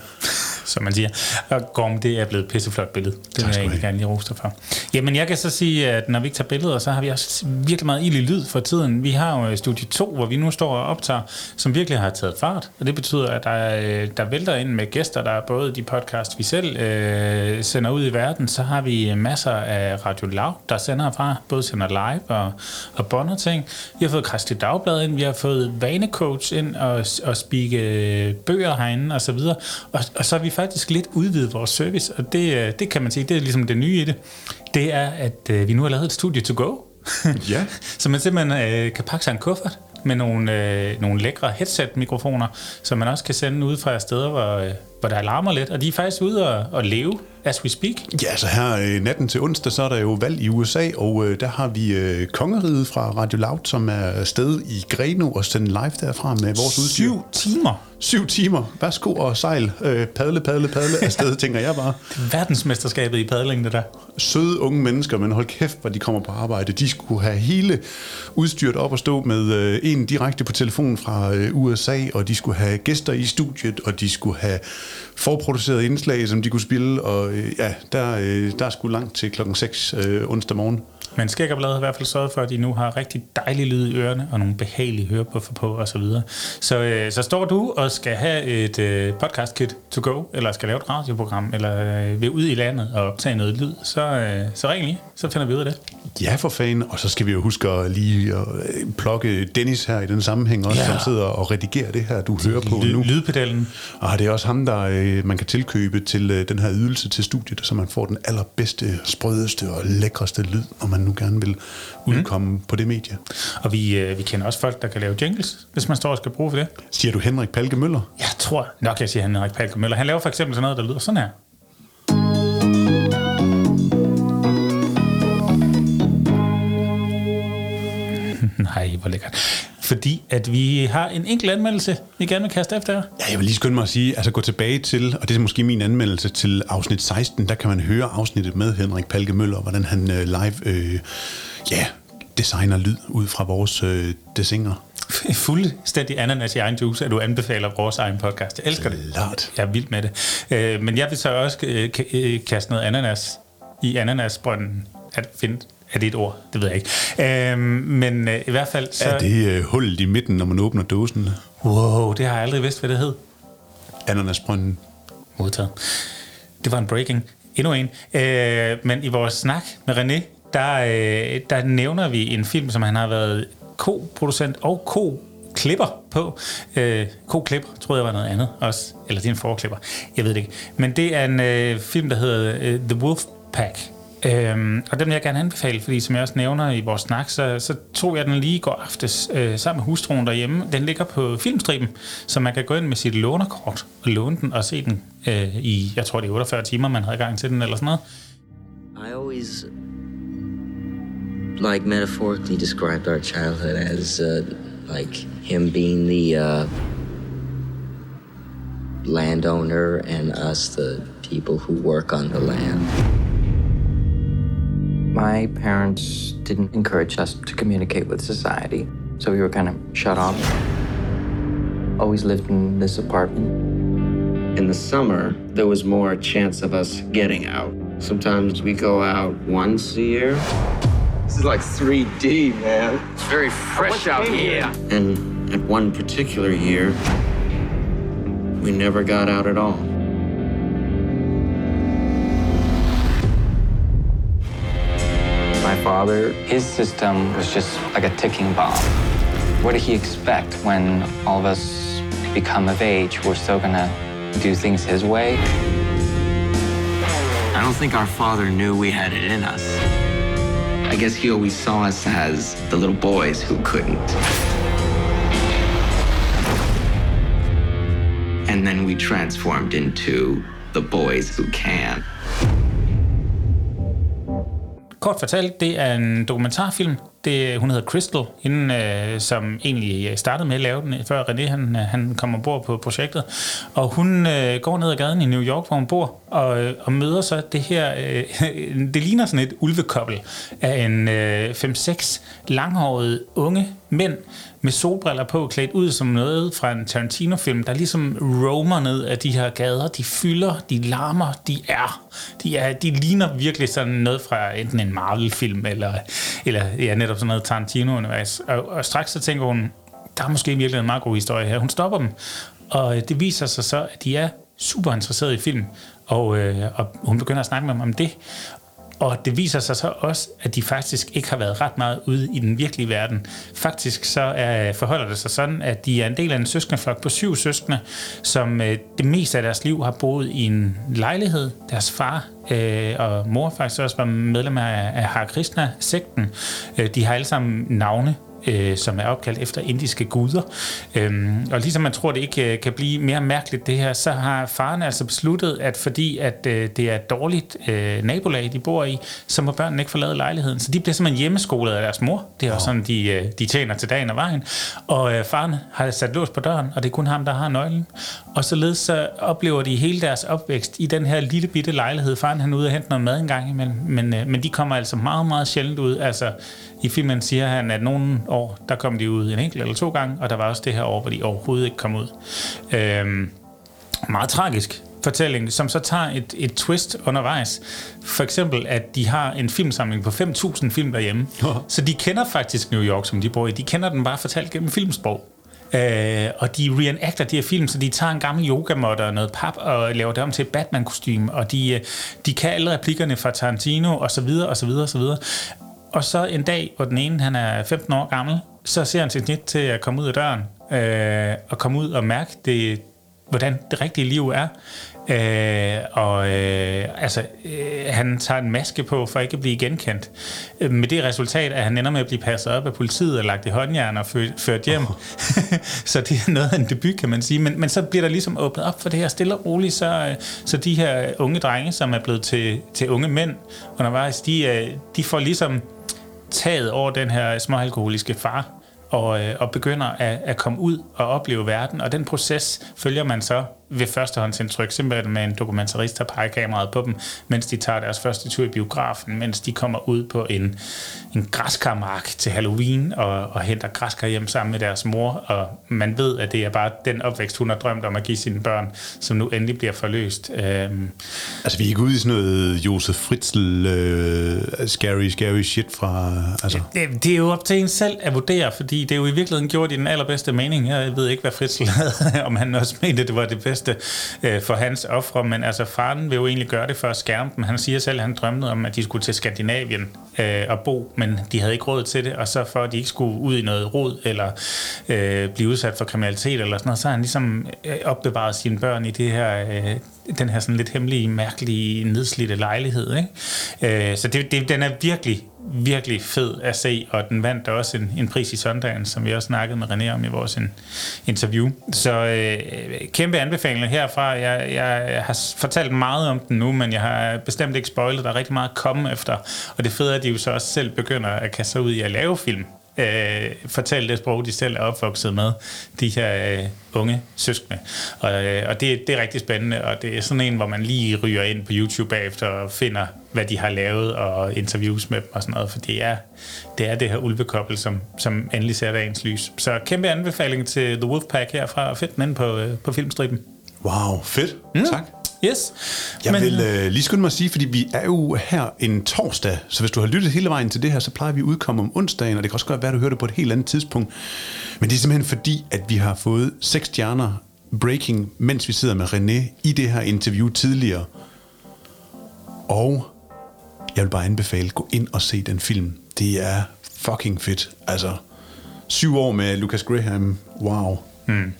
Som man siger. Og Gorm, det er blevet et pisseflot billede. Det vil jeg egentlig gerne lige rose dig for. Jamen, jeg kan så sige, at når vi ikke tager billeder, så har vi også virkelig meget ild i lyd for tiden. Vi har jo studie 2, hvor vi nu står og optager, som virkelig har taget fart, og det betyder, at der, der vælter ind med gæster, der er både de podcast, vi selv øh, sender ud i verden, så har vi masser af Radio Lav, der sender fra, både sender live og, og bonder ting. Vi har fået Kristelig Dagblad ind, vi har fået Vanecoach ind og, og spike bøger herinde og så videre. Og, og så har vi faktisk lidt udvidet vores service, og det, det kan man sige, det er ligesom det nye i det. Det er, at øh, vi nu har lavet et studie to go. [laughs] ja. så man simpelthen øh, kan pakke sig en kuffert med nogle, øh, nogle lækre headset-mikrofoner, som man også kan sende ud fra steder, hvor, øh, hvor der larmer lidt. Og de er faktisk ude og, og leve as we speak. Ja, så her øh, natten til onsdag, så er der jo valg i USA, og øh, der har vi øh, Kongeriget fra Radio Loud, som er afsted i Greno og sender live derfra med vores udstyr. Syv timer? Syv timer. Værsgo og sejl. Øh, padle, padle, padle [laughs] afsted, tænker jeg bare. Er verdensmesterskabet i padling, det der. Søde unge mennesker, men hold kæft, hvor de kommer på arbejde. De skulle have hele udstyret op og stå med øh, en direkte på telefonen fra øh, USA, og de skulle have gæster i studiet, og de skulle have forproduceret indslag, som de kunne spille, og øh, ja, der, øh, der er sgu langt til klokken 6 øh, onsdag morgen. Men Skæggerbladet har i hvert fald sørget for, at de nu har rigtig dejlig lyd i ørerne, og nogle behagelige hørebuffer på osv. Så, videre. så, øh, så står du og skal have et øh, podcast-kit to go, eller skal lave et radioprogram, eller øh, vil ud i landet og optage noget lyd, så, øh, så ring lige, så finder vi ud af det. Ja, for fanden. Og så skal vi jo huske at lige at øh, plukke Dennis her i den sammenhæng også, Ja. som sidder og redigerer det her, du hører på nu. lydpedalen. Og det er også ham, der øh, man kan tilkøbe til øh, den her ydelse til studiet, så man får den allerbedste, sprødeste og lækreste lyd, når man nu gerne vil udkomme mm. på det medie. Og vi, øh, vi kender også folk, der kan lave jingles, hvis man står og skal bruge for det. Siger du Henrik Palke Møller? Jeg tror nok, jeg siger Henrik Palke Møller. Han laver for eksempel sådan noget, der lyder sådan her. [laughs] Nej, hvor lækkert. Fordi at vi har en enkelt anmeldelse, vi gerne vil kaste efter jer. Ja, jeg vil lige skynde mig at sige, altså gå tilbage til, og det er måske min anmeldelse til afsnit 16, der kan man høre afsnittet med Henrik Palke Møller, hvordan han øh, live øh, ja, designer lyd ud fra vores øh, desinger. Fuldstændig ananas i egen juice, at du anbefaler vores egen podcast. Jeg elsker det. Klart. Jeg er vild med det. Øh, men jeg vil så også øh, øh, kaste noget ananas i ananasbrønden. At finde, er det et ord? Det ved jeg ikke. Øh, men øh, i hvert fald så... Er det øh, hullet i midten, når man åbner dåsen? Wow, det har jeg aldrig vidst, hvad det hed. Ananasbrønden. Modtaget. Det var en breaking. Endnu en. Øh, men i vores snak med René, der, øh, der nævner vi en film, som han har været ko-producent og ko-klipper på. Øh, ko-klipper, troede jeg var noget andet også. Eller det er en forklipper. Jeg ved det ikke. Men det er en øh, film, der hedder øh, The Wolf Pack. Øhm, og den vil jeg gerne anbefale, fordi som jeg også nævner i vores snak, så, så tog jeg den lige i går aftes øh, sammen med hustruen derhjemme. Den ligger på filmstriben, så man kan gå ind med sit lånerkort og låne den og se den øh, i, jeg tror det er 48 timer, man havde gang til den eller sådan noget. I always, like, metaphorically described our childhood as, uh, like, him being the, uh, landowner and us, the people who work on the land. My parents didn't encourage us to communicate with society, so we were kind of shut off. Always lived in this apartment. In the summer, there was more chance of us getting out. Sometimes we go out once a year. This is like 3D, man. It's very fresh out here. And at one particular year, we never got out at all. Father, his system was just like a ticking bomb. What did he expect when all of us become of age? We're still gonna do things his way? I don't think our father knew we had it in us. I guess he always saw us as the little boys who couldn't. And then we transformed into the boys who can. Kort fortalt, det er en dokumentarfilm. Det, hun hedder Crystal, hende, øh, som egentlig øh, startede med at lave den, øh, før René han, øh, han kom ombord på projektet. Og hun øh, går ned ad gaden i New York, hvor hun bor, og, øh, og møder så det her... Øh, [laughs] det ligner sådan et ulvekobbel af en øh, 5-6 langhårede unge mænd med solbriller på, klædt ud som noget fra en Tarantino-film, der ligesom roamer ned af de her gader. De fylder, de larmer, de er. De, er, de ligner virkelig sådan noget fra enten en Marvel-film, eller, eller ja, netop sådan noget Tarantino-univers. Og, og straks så tænker hun, der er måske virkelig en meget god historie her. Hun stopper dem, og øh, det viser sig så, at de er super interesserede i film, og, øh, og hun begynder at snakke med dem om det. Og det viser sig så også, at de faktisk ikke har været ret meget ude i den virkelige verden. Faktisk så er, forholder det sig sådan, at de er en del af en søskendeflok på syv søskende, som øh, det meste af deres liv har boet i en lejlighed. Deres far øh, og mor faktisk også var medlem af, af Hare Krishna-sekten. Øh, de har alle sammen navne, øh, som er opkaldt efter indiske guder. Øhm, og ligesom man tror, det ikke øh, kan blive mere mærkeligt det her, så har faren altså besluttet, at fordi at øh, det er et dårligt øh, nabolag, de bor i, så må børnene ikke forlade lejligheden. Så de bliver simpelthen hjemmeskolet af deres mor. Det er også sådan, de, øh, de tjener til dagen og vejen. Og øh, faren har sat lås på døren, og det er kun ham, der har nøglen. Og således så oplever de hele deres opvækst i den her lille bitte lejlighed. Faren han er ude og hente noget mad en gang imellem, men, øh, men de kommer altså meget, meget sjældent ud. Altså, i filmen siger han, at nogle år, der kom de ud en enkelt eller to gange, og der var også det her år, hvor de overhovedet ikke kom ud. Øhm, meget tragisk fortælling, som så tager et, et twist undervejs. For eksempel, at de har en filmsamling på 5.000 film derhjemme. Så de kender faktisk New York, som de bor i. De kender den bare fortalt gennem filmsprog. Øh, og de reenacter de her film, så de tager en gammel yogamotte og noget pap og laver det om til et Batman-kostume, og de, øh, de kan alle replikkerne fra Tarantino, og så videre, og så videre, og så videre. Og så en dag, hvor den ene han er 15 år gammel, så ser han sit snit til at komme ud af døren, øh, og komme ud og mærke, det, hvordan det rigtige liv er. Øh, og øh, altså, øh, han tager en maske på for ikke at blive genkendt. Øh, med det resultat, at han ender med at blive passet op af politiet og lagt i håndjern og ført, ført hjem. Oh. [laughs] så det er noget af en debut, kan man sige. Men, men så bliver der ligesom åbnet op for det her stille og roligt, så, øh, så de her unge drenge, som er blevet til, til unge mænd undervejs, de, øh, de får ligesom taget over den her småalkoholiske far og, øh, og begynder at, at komme ud og opleve verden. Og den proces følger man så ved førstehåndsindtryk, simpelthen med en dokumentarist, der peger kameraet på dem, mens de tager deres første tur i biografen, mens de kommer ud på en, en græskarmark til Halloween og, og henter græskar hjem sammen med deres mor, og man ved, at det er bare den opvækst, hun har drømt om at give sine børn, som nu endelig bliver forløst. Øhm. Altså, vi er ikke ude i sådan noget Josef Fritzl, uh, scary, scary shit fra... Altså. Det, det er jo op til en selv at vurdere, fordi det er jo i virkeligheden gjort i den allerbedste mening. Jeg ved ikke, hvad Fritzl [laughs] havde, om han også mente, det var det bedste bedste øh, for hans ofre, men altså faren vil jo egentlig gøre det for at skærme dem. Han siger selv, at han drømte om, at de skulle til Skandinavien øh, og bo, men de havde ikke råd til det, og så for at de ikke skulle ud i noget rod eller øh, blive udsat for kriminalitet eller sådan noget, så har han ligesom øh, opbevaret sine børn i det her, øh, den her sådan lidt hemmelige, mærkelige, nedslidte lejlighed. Ikke? Øh, så det, det, den er virkelig virkelig fed at se, og den vandt også en, en pris i Sundance, som vi også snakkede med René om i vores in, interview. Så øh, kæmpe anbefalinger herfra. Jeg, jeg har fortalt meget om den nu, men jeg har bestemt ikke spoilet. Der er rigtig meget at komme efter, og det fede er, at de jo så også selv begynder at kaste sig ud i at lave film øh, fortælle det sprog, de selv er opvokset med, de her øh, unge søskende. Og, øh, og det, det er rigtig spændende, og det er sådan en, hvor man lige ryger ind på YouTube bagefter og finder, hvad de har lavet, og interviews med dem og sådan noget, for det er det, er det her ulvekobbel, som, som endelig sætter ens lys. Så kæmpe anbefaling til The Wolfpack herfra, og fedt den ind på, øh, på filmstriben. Wow, fedt. Mm. Tak. Yes. Jeg Men, vil øh, lige skynde mig at sige, fordi vi er jo her en torsdag, så hvis du har lyttet hele vejen til det her, så plejer vi at udkomme om onsdagen, og det kan også godt være, at du hører det på et helt andet tidspunkt. Men det er simpelthen fordi, at vi har fået seks stjerner breaking, mens vi sidder med René i det her interview tidligere. Og jeg vil bare anbefale, gå ind og se den film. Det er fucking fedt. Altså, syv år med Lucas Graham. Wow. Mm.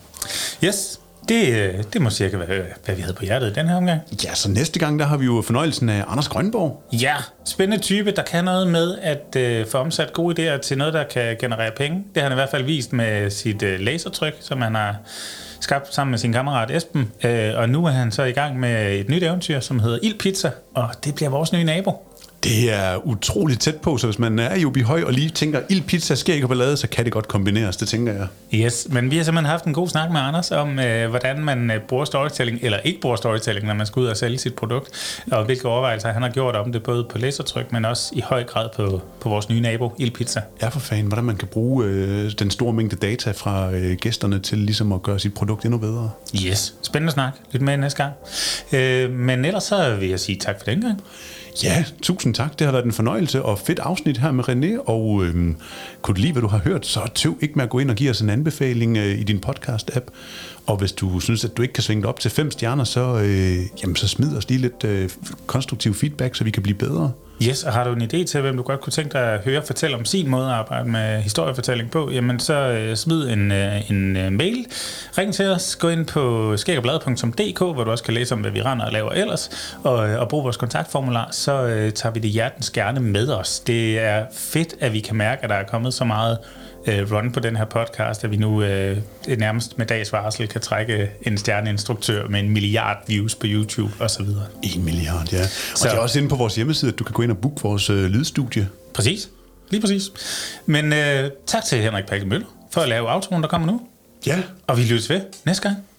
Yes, det, øh, det må cirka være, hvad vi havde på hjertet i den her omgang. Ja, så næste gang, der har vi jo fornøjelsen af Anders Grønborg. Ja, spændende type, der kan noget med at øh, få omsat gode idéer til noget, der kan generere penge. Det har han i hvert fald vist med sit øh, lasertryk, som han har skabt sammen med sin kammerat Esben. Øh, og nu er han så i gang med et nyt eventyr, som hedder Ildpizza, og det bliver vores nye nabo. Det er utroligt tæt på, så hvis man er i Høj og lige tænker, ild pizza, sker ikke ballade, så kan det godt kombineres, det tænker jeg. Yes, men vi har simpelthen haft en god snak med Anders om, øh, hvordan man øh, bruger storytelling, eller ikke bruger storytelling, når man skal ud og sælge sit produkt, og hvilke overvejelser han har gjort om det, både på lasertryk, men også i høj grad på, på vores nye nabo, Ildpizza. Ja, for fanden, hvordan man kan bruge øh, den store mængde data fra øh, gæsterne til ligesom at gøre sit produkt endnu bedre. Yes, spændende snak. Lidt med næste gang. Øh, men ellers så vil jeg sige tak for den gang. Ja, tusind tak. Det har været en fornøjelse og fedt afsnit her med René. Og øhm, kunne du lide, hvad du har hørt, så tøv ikke med at gå ind og give os en anbefaling øh, i din podcast-app. Og hvis du synes, at du ikke kan svinge det op til fem stjerner, så, øh, jamen, så smid os lige lidt øh, konstruktiv feedback, så vi kan blive bedre. Yes, og har du en idé til, hvem du godt kunne tænke dig at høre fortælle om sin måde at arbejde med historiefortælling på, jamen så øh, smid en, øh, en øh, mail. Ring til os, gå ind på skæggerblad.dk, hvor du også kan læse om, hvad vi render og laver ellers, og, øh, og brug vores kontaktformular, så øh, tager vi det hjertens gerne med os. Det er fedt, at vi kan mærke, at der er kommet så meget øh, run på den her podcast, at vi nu øh, nærmest med dags varsel kan trække en stjerneinstruktør med en milliard views på YouTube osv. En milliard, ja. Og så. det er også inde på vores hjemmeside, at du kan gå ind og booke vores øh, lydstudie. Præcis. Lige præcis. Men øh, tak til Henrik Pakke Møller for at lave outroen, der kommer nu. Ja. Og vi lyttes ved næste gang.